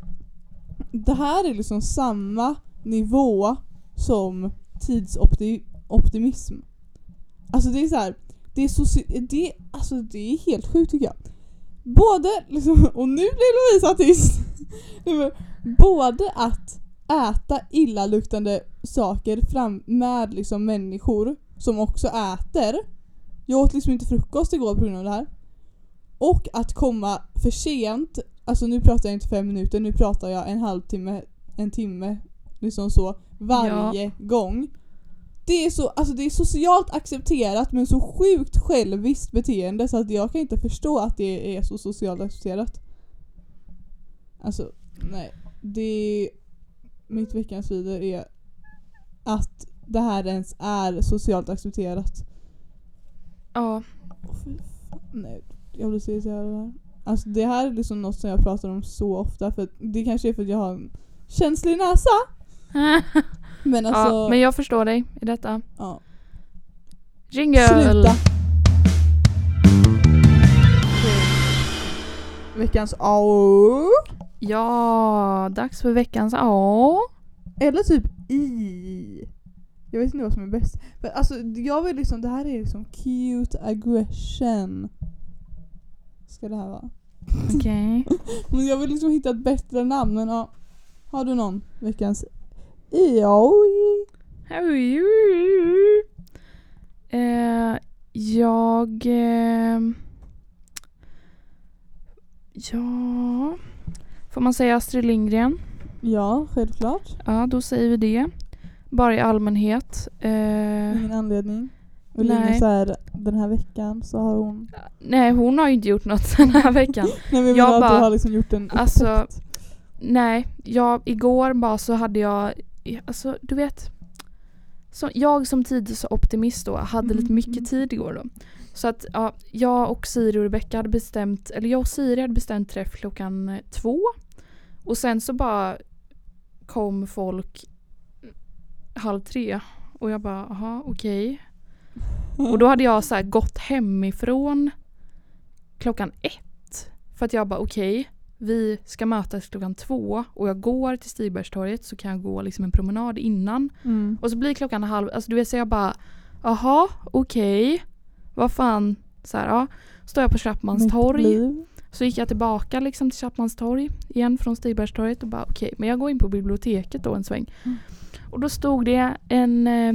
det här är liksom samma nivå som tidsoptimism. Alltså det är så här, det är, soci- det, alltså det är helt sjukt tycker jag. Både, liksom, och nu blir Lovisa tyst. Nej, Både att äta illaluktande saker fram med liksom människor som också äter. Jag åt liksom inte frukost igår på grund av det här. Och att komma för sent, alltså nu pratar jag inte fem minuter, nu pratar jag en halvtimme, en timme, liksom så, varje gång. Det är, så, alltså det är socialt accepterat men så sjukt själviskt beteende så att jag kan inte förstå att det är så socialt accepterat. Alltså, nej. Det mitt veckans vidare är att det här ens är socialt accepterat. Ja, Åh, fy fan. Nej, jag blir så irriterad av det här. Alltså det här är liksom något som jag pratar om så ofta för att det kanske är för att jag har en känslig näsa. Men alltså, ja, men jag förstår dig i detta. ja. Jingle! Sluta! Veckans AO. Ja, dags för veckans A. Eller typ i. Jag vet inte vad som är bäst. För alltså jag vill liksom, det här är liksom cute aggression. Ska det här vara? Okej. Men jag vill liksom hitta ett bättre namn men ja. Har du någon veckans Ja. Eh, jag... Eh, ja... Får man säga Astrid Lindgren? Ja, självklart. Ja, då säger vi det. Bara i allmänhet. Eh, Ingen anledning. Och Nej. Så här, den här veckan så har hon... nej, hon har ju inte gjort något den här veckan. Nej men jag att bara- du har liksom gjort en Alltså, upptäckt. Nej, jag, igår bara så hade jag, alltså du vet, så jag som tidsoptimist då hade lite Mm. mycket tid igår då. Så att ja, jag och Siri och Rebecca hade bestämt, eller jag och Siri hade bestämt träff klockan två. Och sen så bara kom folk halv tre. Och jag bara, aha okej. Och då hade jag så här gått hemifrån klockan ett. För att jag bara okej, vi ska mötas klockan två och jag går till Stigbergstorget så kan jag gå liksom en promenad innan. Mm. Och så blir klockan halv, alltså du vet så jag bara jaha okej, vad fan, så här, ja. Står jag på Chapmans Mitt torg. liv. Så gick jag tillbaka liksom till Chapmans torg igen från Stigbergstorget och bara okej, men jag går in på biblioteket då en sväng. Mm. Och då stod det en eh,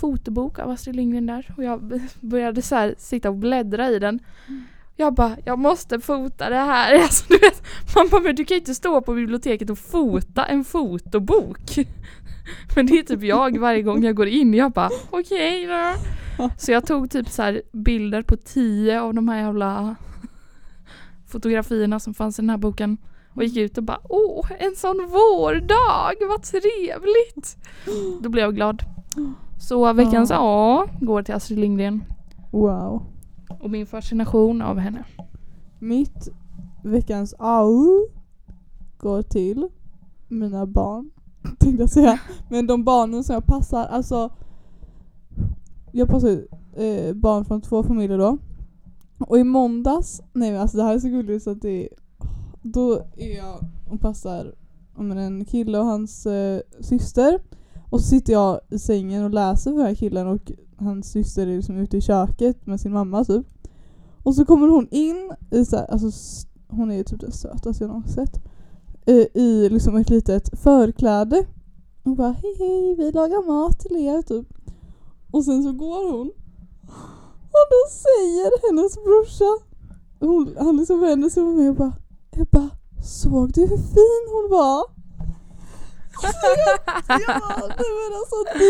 fotobok av Astrid Lindgren där och jag började så här sitta och bläddra i den. Mm. Jag bara, jag måste fota det här. Alltså, du vet, man bara, men du kan ju inte stå på biblioteket och fota en fotobok. Men det är typ jag varje gång jag går in. Jag bara, okej då. Så jag tog typ så här bilder på tio av de här jävla fotografierna som fanns i den här boken. Och gick ut och bara åh, en sån vårdag, vad trevligt! Då blev jag glad. Så veckans A går till Astrid Lindgren Wow. och min fascination av henne. Mitt veckans au går till mina barn. Tänkte jag säga. Men de barnen som jag passar, alltså jag passar eh, barn från två familjer då. Och i måndags, nej men alltså det här är så gulligt så att det då är jag och passar ja, en kille och hans eh, syster. Och så sitter jag i sängen och läser för den här killen och hans syster är liksom ute i köket med sin mamma typ. Och så kommer hon in i så här, alltså hon är ju typ den sötaste jag någonsin sett. I, I liksom ett litet förkläde. Och bara hej hej vi lagar mat till er typ. Och sen så går hon. Och då säger hennes brorsa. Hon, han liksom vänder sig på mig och bara Ebba, såg du hur fin hon var? Alltså jag, jag bara, nej men alltså du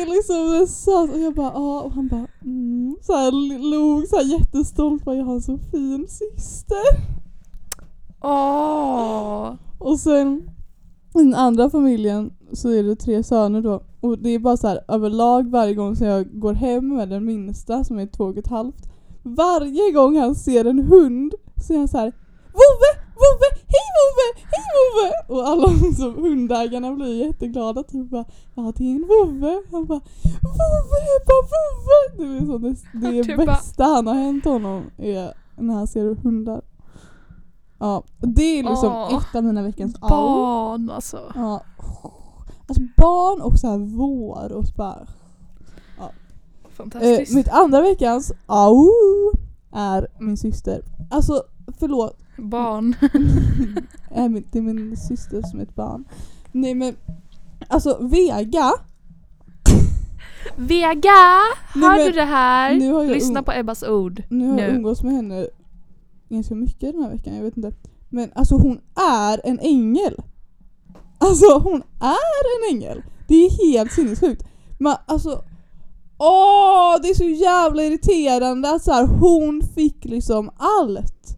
är liksom den söt och jag bara ja och han bara mm. Så här log så här jättestolt bara jag har en så fin syster. Åh! Och sen i den andra familjen så är det tre söner då. Och det är bara så här överlag varje gång som jag går hem med den minsta som är två och ett halvt. Varje gång han ser en hund så är han så här Vovve! Vovve! Hej Vovve! Hej Vovve! Och alla liksom, hundägarna blir jätteglada typ bara Ja det är en Vovve. Han bara Vovve! Ebba Vovve! Det är liksom det, det bara- bästa han har hänt honom är när han ser hundar. Ja, det är liksom Åh. ett av mina veckans. Barn alltså. Ja. Alltså barn och så här vår och så bara Eh, Fantastiskt. mitt andra veckans au är min syster. Alltså förlåt, Barn. min, det är min syster som är ett barn. Nej men alltså Vega, Vega! Nej, Hör men du det här? jag Lyssna på Ebbas ord. nu har jag Nu. umgås med henne ganska mycket den här veckan, jag vet inte. Men alltså hon är en ängel. Alltså hon är en ängel. Det är helt sinnessjukt. Men alltså Åh, det är så jävla irriterande att så här, hon fick liksom allt.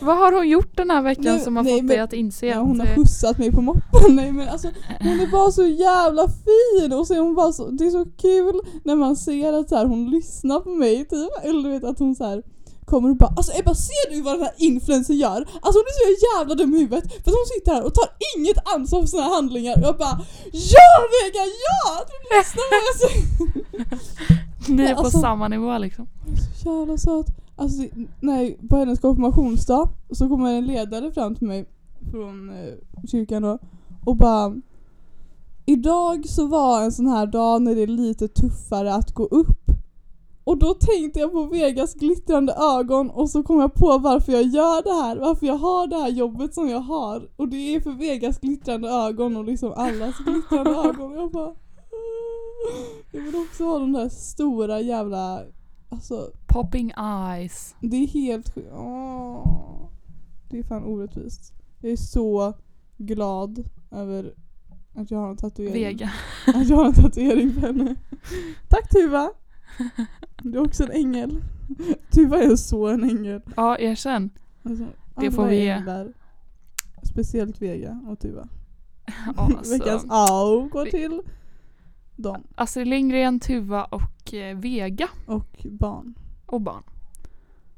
Vad har hon gjort den här veckan Nu- som har nej, fått dig men- att inse Ja, att... hon har skjutsat mig på moppen. Nej men alltså hon är bara så jävla fin och så är hon bara så, det är så kul när man ser att så här, hon lyssnar på mig typ. Eller du vet att hon så här kommer och bara alltså Ebba ser du vad den här influencern gör? Alltså hon är så jävla dum i huvudet för att hon sitter här och tar inget ansvar för sina handlingar och jag bara Ja Vega ja! Du lyssnar på! Ni är på alltså- samma nivå liksom. Så jävla söt. Alltså nej, på hennes konfirmationsdag så kommer en ledare fram till mig från eh, kyrkan då och bara Idag så var en sån här dag när det är lite tuffare att gå upp. Och då tänkte jag på Vegas glittrande ögon och så kom jag på varför jag gör det här, varför jag har det här jobbet som jag har. Och det är för Vegas glittrande ögon och liksom allas glittrande ögon. Och jag bara... Jag vill också ha de där stora jävla... Alltså, Popping eyes. det är helt sjukt. Det är fan orättvist. Jag är så glad över att jag har en tatuering. Vega. Att jag har en tatuering på henne. Tack Tuva! Du är också en ängel. Tuva är så en ängel. Ja, erkänn. Alltså, Det får vi ge. Speciellt Vega och Tuva. Alltså, Veckans au går till dem Astrid Lindgren, Tuva och eh, Vega. och barn. Och barn.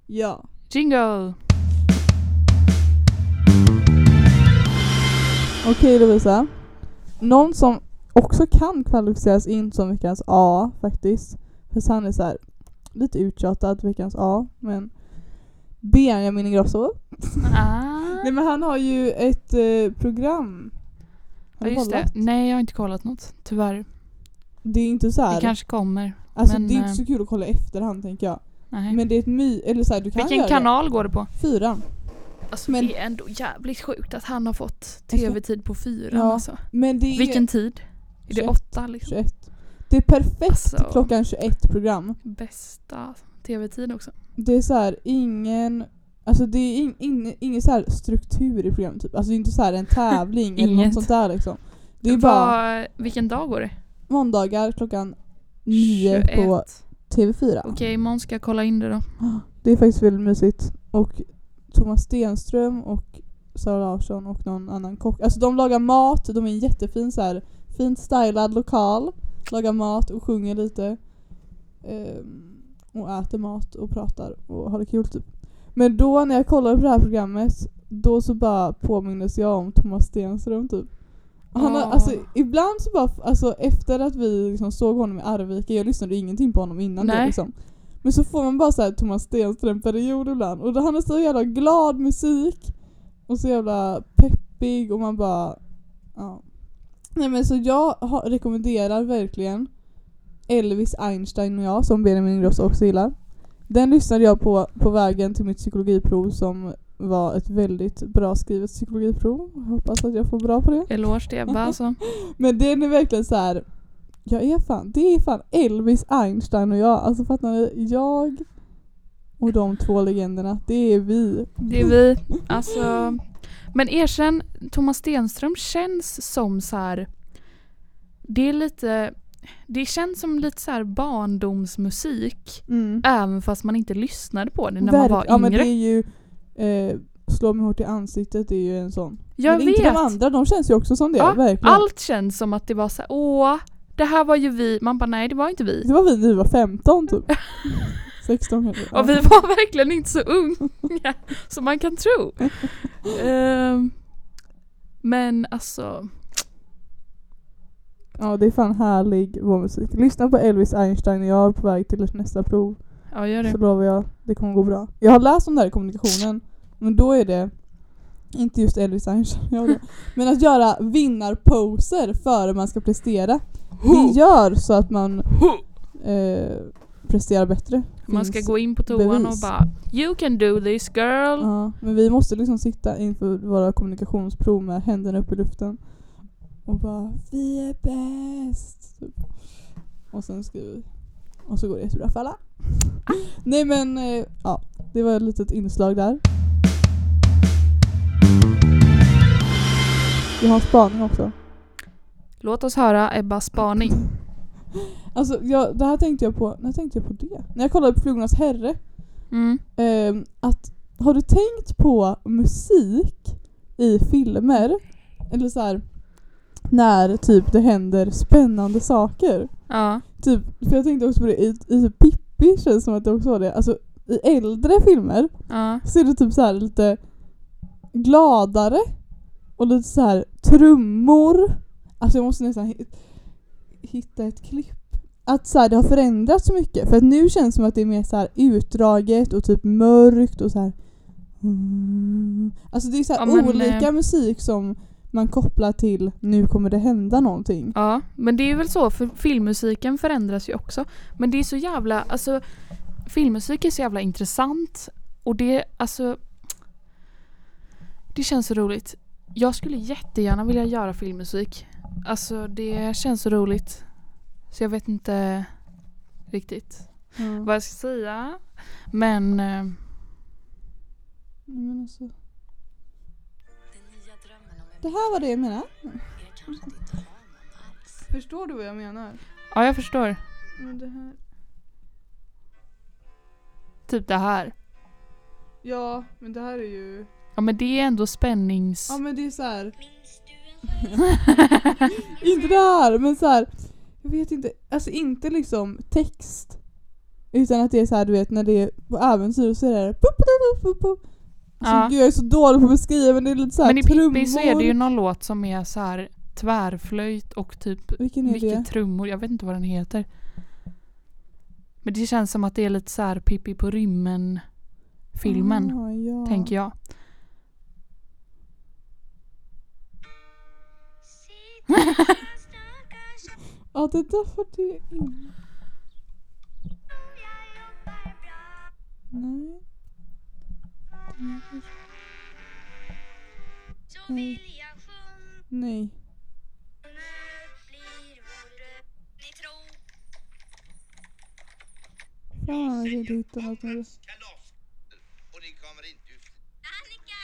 Ja. Jingle! Okej Lovisa. Någon som också kan kvalificeras in som veckans A faktiskt. För han är så här lite uttjatad veckans A. Men Benjamin Ingrosso. Ah. Nej men han har ju ett eh, program. Har Ja, just det. kollat? Nej, jag har inte kollat något. Tyvärr. Det är inte så här. Det kanske kommer. alltså men, det är inte eh, så kul att kolla efterhand tänker jag. Nej. Men det är ett my, eller så här, du kan Vilken göra kanal går det på? det. Fyran. Alltså Men- det är ändå jävligt sjukt att han har fått tv-tid på fyran Ja, alltså. Men det är Vilken tid? Är det 21. åtta liksom? 21. Det är perfekt Alltså. klockan 21 program. Bästa tv-tid också. Det är så här ingen Alltså det är in, in, ingen så här struktur i programmet typ. Alltså det är inte så här en tävling eller något sånt där liksom. Det är bara Vad- Vilken dag går det? måndagar klockan 9 på 21. TV4. Okej, imorgon ska jag kolla in det då. Det är faktiskt väldigt mysigt. Och Thomas Stenström och Sara Larsson och någon annan kock. Alltså de lagar mat, de är en jättefin så här fint stylad lokal. Lagar mat och sjunger lite. Ehm, och äter mat och pratar och har det kul typ. Men då när jag kollade på det här programmet då så bara påmindes jag om Thomas Stenström typ. Han har, alltså, ibland så bara, alltså efter att vi liksom såg honom i Arvika, jag lyssnade ingenting på honom innan det Nej. liksom. Men så får man bara så här Thomas Stenström-period ibland och då han är så jävla glad musik och så jävla peppig och man bara ja. Nej men så jag har, rekommenderar verkligen Elvis Einstein och jag som Benjamin Ingrosso också gillar. Den lyssnade jag på på vägen till mitt psykologiprov som var ett väldigt bra skrivet psykologiprov. Jag hoppas att jag får bra på det. Eloge till Ebba alltså. Men den är verkligen så här. Jag är fan, det är fan Elvis Einstein och jag. Alltså fattar ni? Jag och de två legenderna, det är vi. Det är vi. Alltså, men erkänn, Thomas Stenström känns som så här. Det är lite, det känns som lite så här barndomsmusik. Mm. Även fast man inte lyssnade på det när man Verk- var Ja men det yngre. är ju eh, Slå mig hårt i ansiktet är ju en sån. Jag men vet. inte de andra, de känns ju också som det. Ja, verkligen. Allt känns som att det var så här, åh, det här var ju vi. Man bara nej det var inte vi. Det var vi när vi var 15 typ. 16 kanske. Ja. Och vi var verkligen inte så unga som man kan tro. Ehm, men alltså, ja det är fan härlig vår musik. Lyssna på Elvis Einstein och jag är på väg till nästa prov. Ja gör Så det. lovar jag, det kommer gå bra. Jag har läst om det här i kommunikationen, men då är det inte just Elvis Einstein, men att göra vinnarposer före man ska prestera. Det gör så att man eh, presterar bättre. Man ska gå in på toan och bevis. bara You can do this girl. Ja, men vi måste liksom sitta inför våra kommunikationsprov med händerna upp i luften och bara Vi är bäst! Och sen skriver vi. Och så går det jättebra för alla. Nej men, eh, ja. Det var ett litet inslag där. Jag har en spaning också. Låt oss höra Ebbas spaning. Alltså jag, det här tänkte jag på, när tänkte jag på det? När jag kollade på Flugornas herre. Mm. Ehm, att, har du tänkt på musik i filmer? Eller så här när typ det händer spännande saker. Ja. Typ, för jag tänkte också på det i, i typ Pippi känns som att det också var det. Alltså i äldre filmer ja. så är det typ så här lite gladare och lite så här trummor. Alltså jag måste nästan hi- hitta ett klipp. Att så här, det har förändrats så mycket. För att nu känns det som att det är mer så här utdraget och typ mörkt och så här. Alltså det är så här Ja, men, olika eh, musik som man kopplar till nu kommer det hända någonting. Ja, men det är väl så för filmmusiken förändras ju också. Men det är så jävla, alltså filmmusik är så jävla intressant och det, alltså det känns så roligt. Jag skulle jättegärna vilja göra filmmusik. Alltså det känns så roligt. Så jag vet inte riktigt Ja. vad jag ska säga. Men eh, Men alltså, det här var det jag menade. Förstår du vad jag menar? ja, jag förstår. Men det här... Typ det här. Ja, men det här är ju... Ja men det är ändå spännings... Ja men det är så här. inte det här, men så här. Jag vet inte, alltså inte liksom text. Utan att det är så här, du vet när det är på äventyr så är det pu. Alltså Ja. gud jag är så dålig på att beskriva men det är lite så här men i Pippi så är det ju någon låt som är så här tvärflöjt och typ Vilken är mycket det? trummor. Jag vet inte vad den heter. Men det känns som att det är lite så här Pippi på rymmen filmen. Ah, ja. Tänker jag. Ja det är därför det är in... Nej. Jag Nej. Fan jag kan inte hitta något ut. Annika!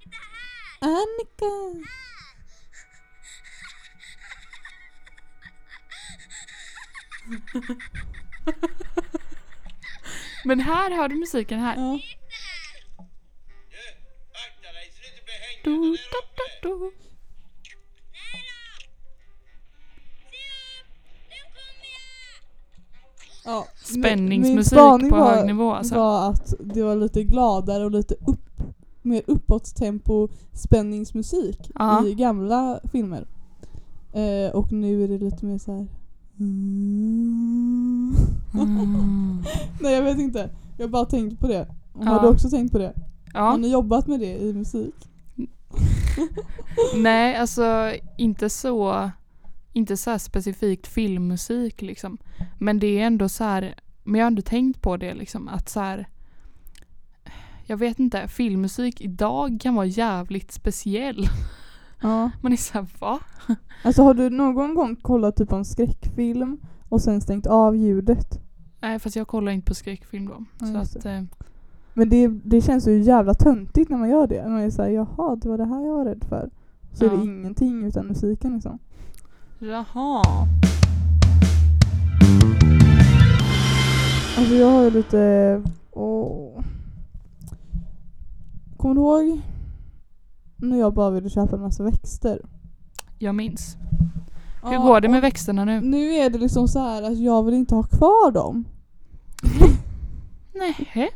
Titta här! Annika! Men här hör du musiken här. Ja. Du da, da, du. Ja, Spänningsmusik på var, hög nivå, alltså. var att det var lite gladare och lite upp, mer uppåt tempo spänningsmusik Ja. i gamla filmer. Eh, och nu är det lite mer så här. Mm. Mm. Nej jag vet inte. Jag har bara tänkt på det. Och Ja. Har du också tänkt på det? Har Ja, ni jobbat med det i musik? nej alltså inte så inte så här specifikt filmmusik liksom. Men det är ändå så här, men jag har ändå tänkt på det liksom att så här jag vet inte, filmmusik idag kan vara jävligt speciell. Ja. Man är såhär, va? Alltså har du någon gång kollat typ på en skräckfilm och sen stängt av ljudet? Nej fast jag kollar inte på skräckfilm då. Ja, så att, eh, Men det, det känns ju jävla töntigt när man gör det. Man är såhär, jaha det var det här jag var rädd för. Så är Ja. det ingenting utan musiken liksom. jaha. Alltså jag har ju lite... Åh. Kommer du ihåg när jag bara ville köpa en massa växter? Jag minns. Hur Ja, går det med växterna nu? Nu är det liksom så här att jag vill inte ha kvar dem. Nej.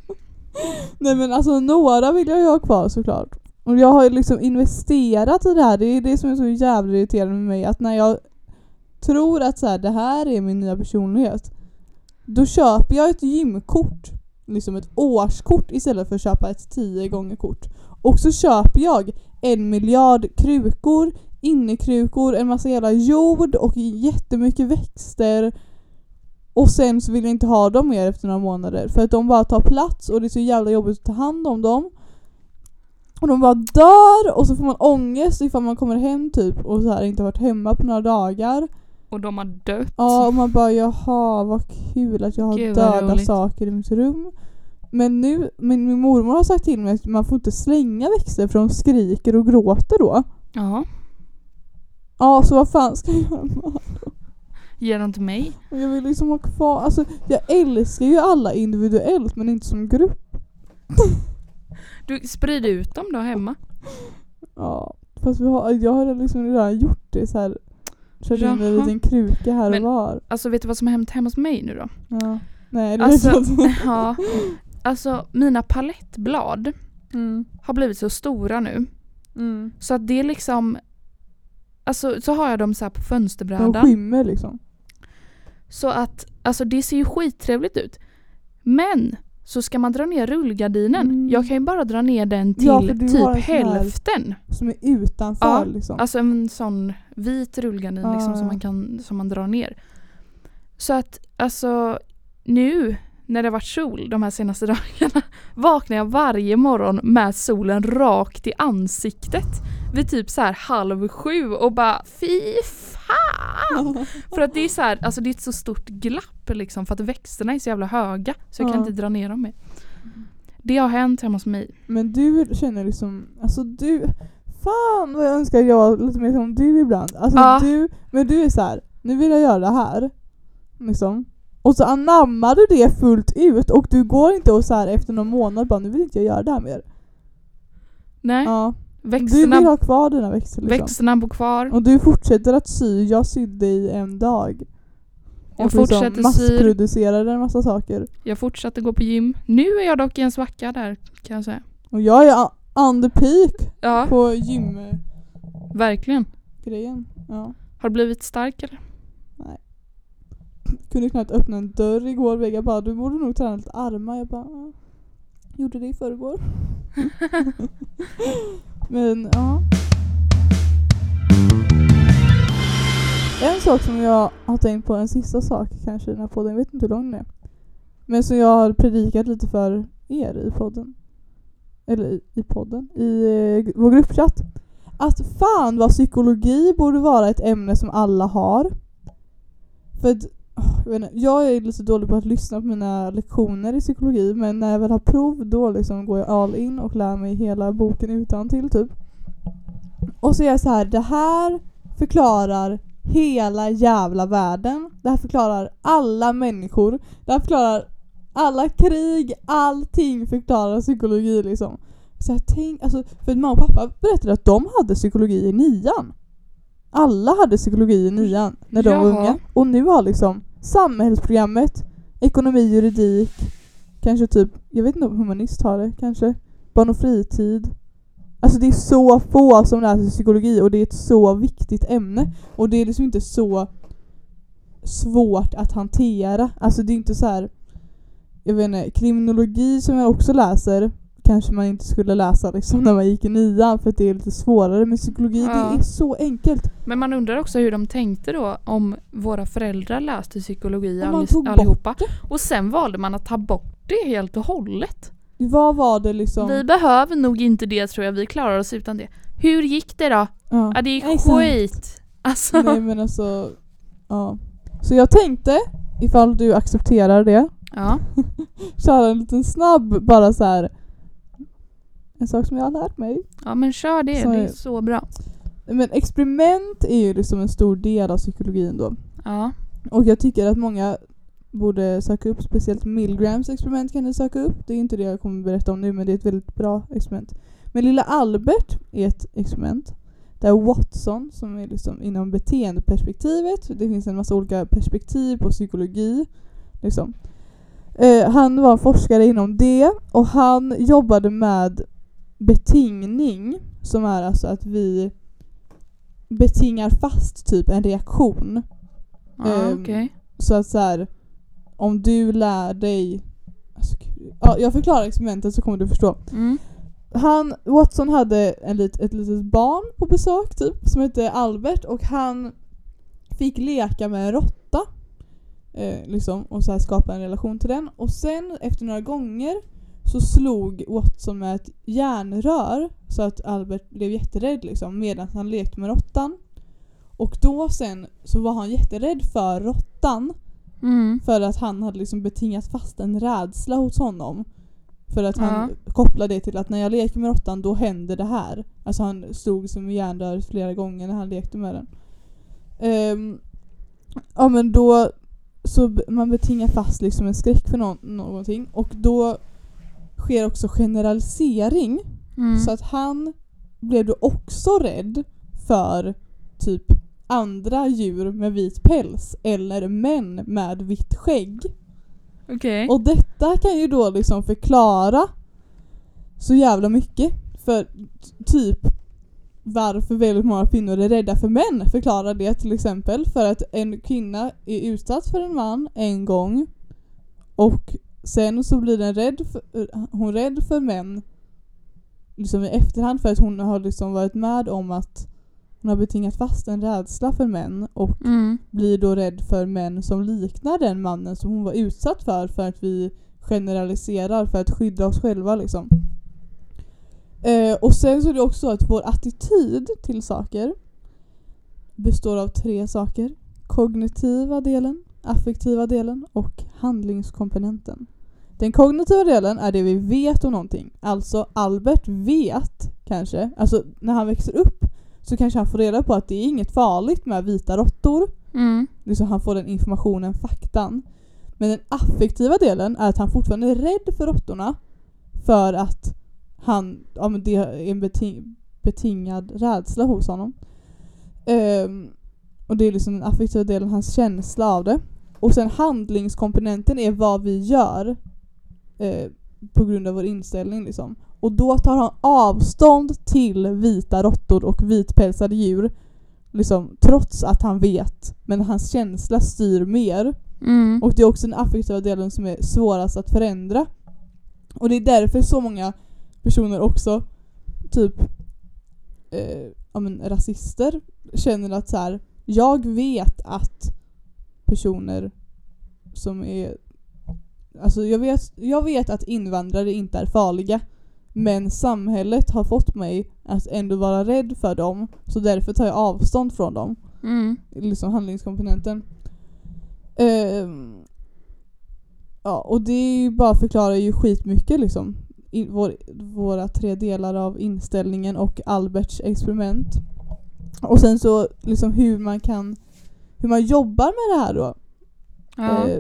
Nej men alltså några vill jag ju ha kvar såklart. Och jag har ju liksom investerat i det här. Det är det som är så jävla irriterande med mig. Att när jag tror att så här, det här är min nya personlighet. Då köper jag ett gymkort. Liksom ett årskort istället för att köpa ett tio gånger kort. Och så köper jag en miljard krukor, innekrukor, en massa jävla jord och jättemycket växter. Och sen så vill jag inte ha dem mer efter några månader för att de bara tar plats och det är så jävla jobbigt att ta hand om dem. Och de bara dör och så får man ångest ifall man kommer hem typ och så här inte varit hemma på några dagar. Och de har dött. Ja och man bara jaha vad kul att jag har Gud, döda roligt. saker i mitt rum. Men nu, min, min mormor har sagt till mig att man får inte slänga växter för de skriker och gråter då. Ja. Ja så vad fan ska jag göra? Ge dem till mig. Och Jag vill liksom ha kvar, alltså jag älskar ju alla individuellt men inte som grupp. Du, sprid ut dem då hemma. Ja, fast vi har, jag har liksom redan gjort det så här. Kört in en liten kruka här Men- och var. Alltså vet du vad som har hänt hemma hos mig nu då? Ja. Nej det Alltså- vet. Ja. Alltså mina palettblad Mm. har blivit så stora nu. Mm. Så att det är liksom Alltså så har jag dem så på De fönsterbrädan. skymmer liksom. Så att alltså det ser ju skittrevligt ut. Men så ska man dra ner rullgardinen. Mm. Jag kan ju bara dra ner den till Ja, typ hälften. Som är utanför Ja, liksom. Alltså en sån vit rullgardin Ja, liksom, ja. som, man kan, som man drar ner. Så att alltså nu när det har varit sol de här senaste dagarna vaknar jag varje morgon med solen rakt i ansiktet vid typ så här halv sju och bara fy fan! För att det är så här, alltså det är ett så stort glapp liksom för att växterna är så jävla höga så jag kan inte dra ner dem mer. Det har hänt hemma hos mig. Men du känner liksom, alltså du, fan vad jag önskar jag var lite mer som du ibland. Alltså Ja. du, men du är så här, nu vill jag göra det här. Liksom. Och så anammar du det fullt ut och du går inte och så här efter någon månad bara nu vill inte jag göra det här mer. Nej, Ja. Du växterna, vill ha kvar dina växter liksom. växterna bor kvar. Och du fortsätter att sy, jag sydde i en dag. Jag och liksom fortsätter massproducerade en massa saker. Jag fortsatte gå på gym. Nu är jag dock i en svacka där kan jag säga. Och jag är on the peak Ja, på gymgrejen. verkligen. Ja. Har du blivit stark eller? Kunde knappt öppna en dörr igår. Vega bara du borde nog träna lite armar. Jag bara. Gjorde det i förrgår. Men ja. En sak som jag har tänkt på, en sista sak kanske i den här podden, jag vet inte hur lång den är. Men som jag har predikat lite för er i podden. Eller i, i podden, i eh, vår gruppchatt. Att fan vad psykologi borde vara ett ämne som alla har. För jag, inte, jag är lite dålig på att lyssna på mina lektioner i psykologi men när jag väl har prov då liksom går jag all in och lär mig hela boken utan till typ. Och så är jag så här, det här förklarar hela jävla världen. Det här förklarar alla människor. Det här förklarar alla krig, allting förklarar psykologi liksom. Så jag tänk, alltså, för mamma och pappa berättade att de hade psykologi i nian. Alla hade psykologi i nian när de var Jaha. unga. Och nu har liksom samhällsprogrammet, ekonomi, juridik, kanske typ, jag vet inte om humanist har det, kanske barn och fritid. Alltså det är så få som läser psykologi och det är ett så viktigt ämne. Och det är liksom inte så svårt att hantera. Alltså det är inte så här. jag vet inte, kriminologi som jag också läser kanske man inte skulle läsa liksom när man gick i nian för att det är lite svårare. Men psykologi Ja. det är så enkelt. Men man undrar också hur de tänkte då om våra föräldrar läste psykologi Om man bort allihopa. Och sen valde man att ta bort det helt och hållet. Vad var det liksom? Vi behöver nog inte det tror jag, vi klarar oss utan det. Hur gick det då? ja. Ja det gick Exakt. skit. Alltså. Nej men alltså, ja. Så jag tänkte, ifall du accepterar det, Ja. köra en liten snabb bara så här. En sak som jag har lärt mig. ja men kör det, Så det är är- så bra. Men experiment är ju liksom en stor del av psykologin då. Ja. Och jag tycker att många borde söka upp, speciellt Milgrams experiment kan ni söka upp. Det är inte det jag kommer berätta om nu men det är ett väldigt bra experiment. Men lilla Albert är ett experiment. Där Watson, som är liksom inom beteendeperspektivet, det finns en massa olika perspektiv på psykologi. Liksom. Eh, han var forskare inom det och han jobbade med betingning, som är alltså att vi betingar fast typ en reaktion. Ja, Ehm, okej. Så att så här, om du lär dig... Alltså, ja, jag förklarar experimentet så kommer du förstå. Mm. Han, Watson hade en lit, ett litet barn på besök typ som hette Albert och han fick leka med en råtta. Eh, liksom, och så här skapa en relation till den. Och sen efter några gånger så slog Watson med ett järnrör så att Albert blev jätterädd liksom medan han lekte med råttan. Och då sen så var han jätterädd för råttan Mm. för att han hade liksom betingat fast en rädsla hos honom. För att han Ja. kopplade det till att när jag leker med råttan då händer det här. Alltså han slog sig med järnröret flera gånger när han lekte med den. Ehm, ja men då så man betingar fast liksom en skräck för nå- någonting och då sker också generalisering Mm. så att han blev då också rädd för typ andra djur med vit päls eller män med vitt skägg. Okej. Och detta kan ju då liksom förklara så jävla mycket. För typ varför väldigt många kvinnor är rädda för män förklarar det till exempel för att en kvinna är utsatt för en man en gång och sen så blir den rädd för, hon rädd för män liksom i efterhand för att hon har liksom varit med om att hon har betingat fast en rädsla för män och Mm. blir då rädd för män som liknar den mannen som hon var utsatt för för att vi generaliserar för att skydda oss själva liksom. Eh, och sen så är det också så att vår attityd till saker består av tre saker. Kognitiva delen, affektiva delen och handlingskomponenten. Den kognitiva delen är det vi vet om någonting. Alltså Albert vet kanske, alltså när han växer upp så kanske han får reda på att det är inget farligt med vita råttor. Mm. Liksom han får den informationen, faktan. Men den affektiva delen är att han fortfarande är rädd för råttorna för att han, ja men det är en beting, betingad rädsla hos honom. Ehm, och det är liksom den affektiva delen, hans känsla av det. Och sen handlingskomponenten är vad vi gör eh, på grund av vår inställning liksom. Och då tar han avstånd till vita råttor och vitpälsade djur liksom, trots att han vet. Men hans känsla styr mer. Mm. Och det är också den affektiva delen som är svårast att förändra. Och det är därför så många personer också, typ eh, ja, men rasister, känner att så här, jag vet att personer som är Alltså jag vet, jag vet att invandrare inte är farliga men samhället har fått mig att ändå vara rädd för dem så därför tar jag avstånd från dem Mm. liksom handlingskomponenten. Ehm, ja, och det bara förklarar ju skitmycket liksom. I vår, våra tre delar av inställningen och Alberts experiment. Och sen så liksom hur man kan, hur man jobbar med det här då. Ja. Eh,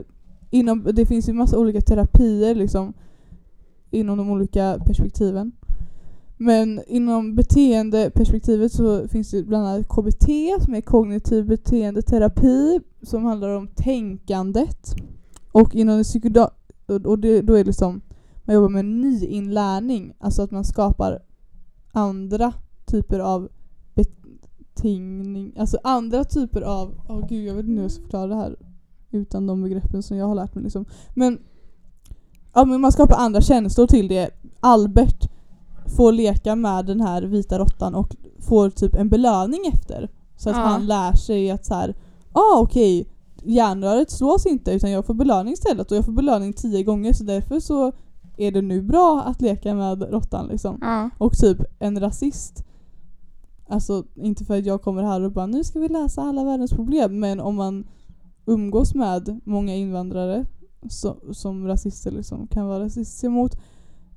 inom, det finns ju massa olika terapier liksom inom de olika perspektiven. Men inom beteendeperspektivet så finns det bland annat KBT som är kognitiv beteendeterapi som handlar om tänkandet. Och inom det psykoda- och det, då är det liksom man jobbar med nyinlärning, alltså att man skapar andra typer av betingning, alltså andra typer av, åh gud jag vet inte hur jag ska förklara det här utan de begreppen som jag har lärt mig liksom. Men, ja, men man skapar andra känslor till det. Albert får leka med den här vita råttan och får typ en belöning efter. Så att Ja. han lär sig att så här, ah okej, järnröret slås inte utan jag får belöning istället och jag får belöning tio gånger så därför så är det nu bra att leka med råttan liksom. Ja. Och typ en rasist Alltså inte för att jag kommer här och bara nu ska vi läsa alla världens problem men om man umgås med många invandrare som, som rasister liksom kan vara rasistiska mot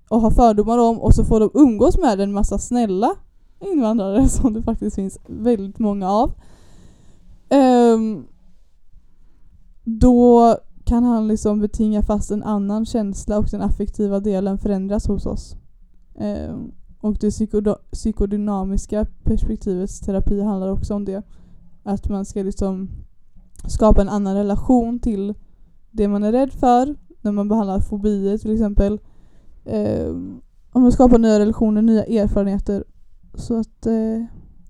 och har fördomar om och så får de umgås med en massa snälla invandrare som det faktiskt finns väldigt många av. Um, då kan han liksom betinga fast en annan känsla och den affektiva delen förändras hos oss. Um, och det psykodynamiska perspektivets terapi handlar också om det. Att man ska liksom skapa en annan relation till det man är rädd för när man behandlar fobier till exempel. Ehm, om man skapar nya relationer, nya erfarenheter. Så att, eh,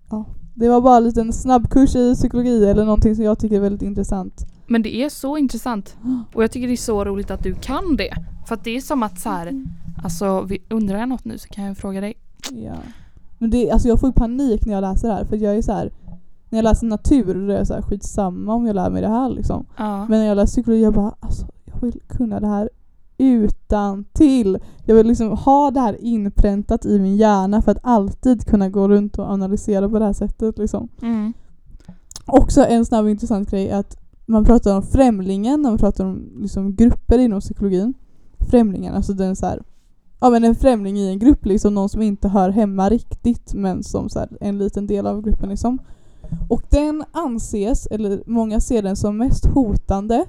ja. Det var bara en liten snabbkurs i psykologi eller någonting som jag tycker är väldigt intressant. Men det är så intressant. Och jag tycker det är så roligt att du kan det. För att det är som att så här, alltså vi- undrar jag något nu så kan jag fråga dig. Ja. Men det, alltså jag får panik när jag läser det här för jag är så här. När jag läser natur då är jag så här skitsamma om jag lär mig det här liksom. Ja. Men när jag läser psykologi jag bara alltså jag vill kunna det här utan till. Jag vill liksom ha det här inpräntat i min hjärna för att alltid kunna gå runt och analysera på det här sättet liksom. Mm. Också en snabb intressant grej är att man pratar om främlingen när man pratar om liksom grupper inom psykologin. Främlingen, alltså den så här, ja men en främling i en grupp liksom, någon som inte hör hemma riktigt men som så här, en liten del av gruppen liksom. Och den anses, eller många ser den som mest hotande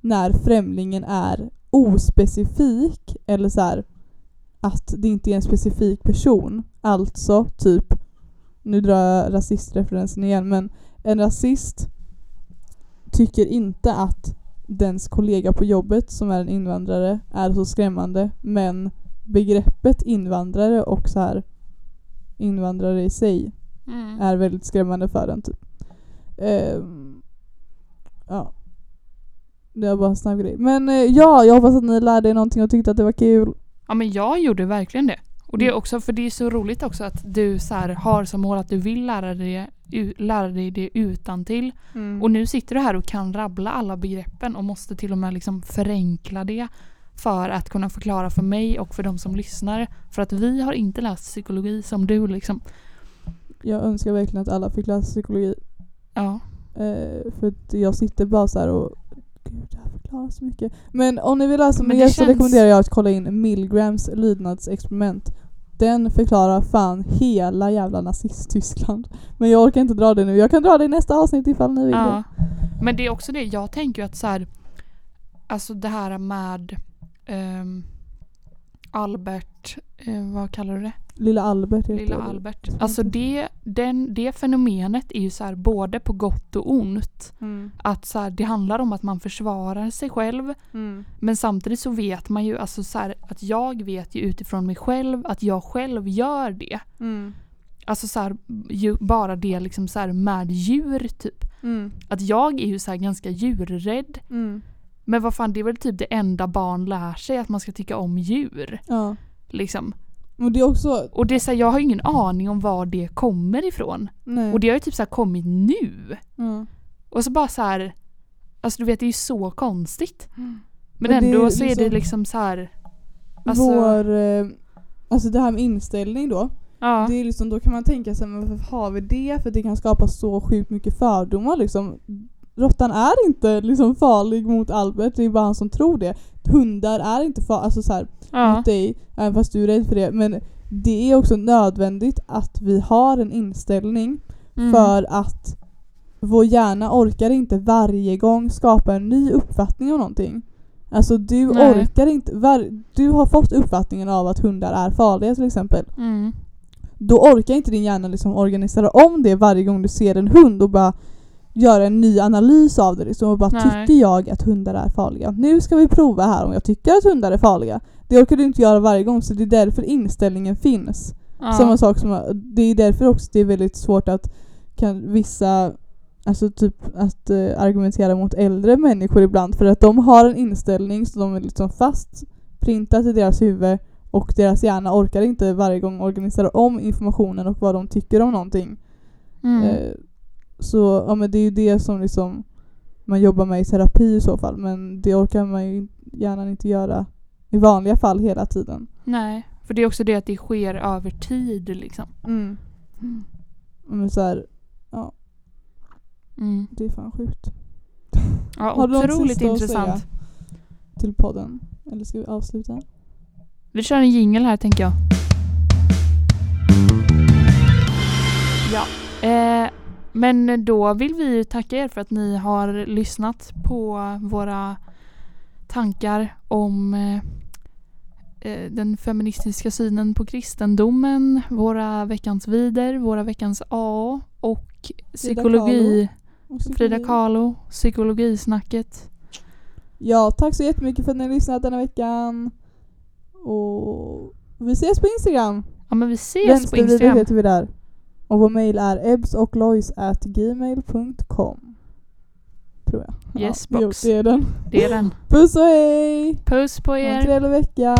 när främlingen är ospecifik eller så här, att det inte är en specifik person. Alltså typ, nu drar jag rasistreferensen igen men en rasist tycker inte att dens kollega på jobbet som är en invandrare är så skrämmande men begreppet invandrare och så här invandrare i sig Mm. är väldigt skrämmande för den typ. Ehm, ja. Det var bara en snabb grej. Men eh, ja, jag hoppas att ni lärde er någonting och tyckte att det var kul. Ja men jag gjorde verkligen det. Och det är Mm. också för det är så roligt också att du så här, har som mål att du vill lära dig, lära dig det utan till. Mm. Och nu sitter du här och kan rabbla alla begreppen och måste till och med liksom förenkla det för att kunna förklara för mig och för de som lyssnar. För att vi har inte läst psykologi som du liksom. Jag önskar verkligen att alla fick läsa psykologi. Ja. Eh, för att jag sitter bara så här och Gud, det här förklarar så mycket. Men om ni vill läsa mer det så känns- rekommenderar jag att kolla in Milgrams lydnadsexperiment. Den förklarar fan hela jävla nazist-Tyskland. Men jag orkar inte dra det nu. Jag kan dra det i nästa avsnitt ifall ni vill ja. det. Men det är också det, jag tänker ju att så här, alltså det här med ehm, Albert, eh, vad kallar du det? Lilla Albert heter Lilla det. Albert. Alltså det, den, det fenomenet är ju så här både på gott och ont. Mm. Att så här, det handlar om att man försvarar sig själv Mm. men samtidigt så vet man ju alltså så här, att jag vet ju utifrån mig själv att jag själv gör det. Mm. Alltså så ju, bara det liksom så med djur typ. Mm. Att jag är ju så ganska djurrädd. Mm. Men vad fan det är väl typ det enda barn lär sig att man ska tycka om djur. Ja. Liksom. Men det är också... Och det är så här, jag har ingen aning om var det kommer ifrån. Nej. Och det har ju typ så här kommit nu. ja. Och så bara så här. Alltså du vet det är ju så konstigt. Men Och det är ändå så är det liksom- liksom så här. Alltså, Vår... Eh, alltså det här med inställning då. ja. Det är liksom, då kan man tänka sig, varför har vi det? För det kan skapa så sjukt mycket fördomar liksom. Råttan är inte liksom farlig mot Albert, det är bara han som tror det. Hundar är inte farliga, alltså så här, ja. mot dig, även fast du är rädd för det. Men det är också nödvändigt att vi har en inställning Mm. för att vår hjärna orkar inte varje gång skapa en ny uppfattning om någonting. Alltså du Nej. orkar inte, var, du har fått uppfattningen av att hundar är farliga till exempel. Mm. Då orkar inte din hjärna liksom organisera om det varje gång du ser en hund och bara göra en ny analys av det liksom och bara Nej. tycker jag att hundar är farliga? Nu ska vi prova här om jag tycker att hundar är farliga. Det orkar du inte göra varje gång så det är därför inställningen finns. Ja. Samma sak som, det är därför också det är väldigt svårt att kan vissa Alltså typ att eh, argumentera mot äldre människor ibland för att de har en inställning som de är liksom fast printat i deras huvud och deras hjärna orkar inte varje gång organisera om informationen och vad de tycker om någonting. Mm. Eh, så ja, men det är ju det som liksom man jobbar med i terapi i så fall men det orkar man ju gärna inte göra i vanliga fall hela tiden. Nej. För det är också det att det sker över tid liksom. Mm. Men så här, Mm. det är fan sjukt. Ja, Har du otroligt intressant. Till podden. Eller ska vi avsluta? Vi kör en jingle här tänker jag. Ja. Eh, men då vill vi tacka er för att ni har lyssnat på våra tankar om eh, eh, den feministiska synen på kristendomen, våra veckans vider, våra veckans A och psykologi. Frida Kahlo, psykologisnacket. Ja, tack så jättemycket för att ni har lyssnat denna veckan. Och vi ses på Instagram. Ja men vi ses på Vänstervider Instagram. heter vi där. Och vår mail är ebsochlois@gmail.com Tror jag. Yes, ja, jo, box. det är den. Det är den. Puss och hej! Puss på Ha en er. trevlig vecka!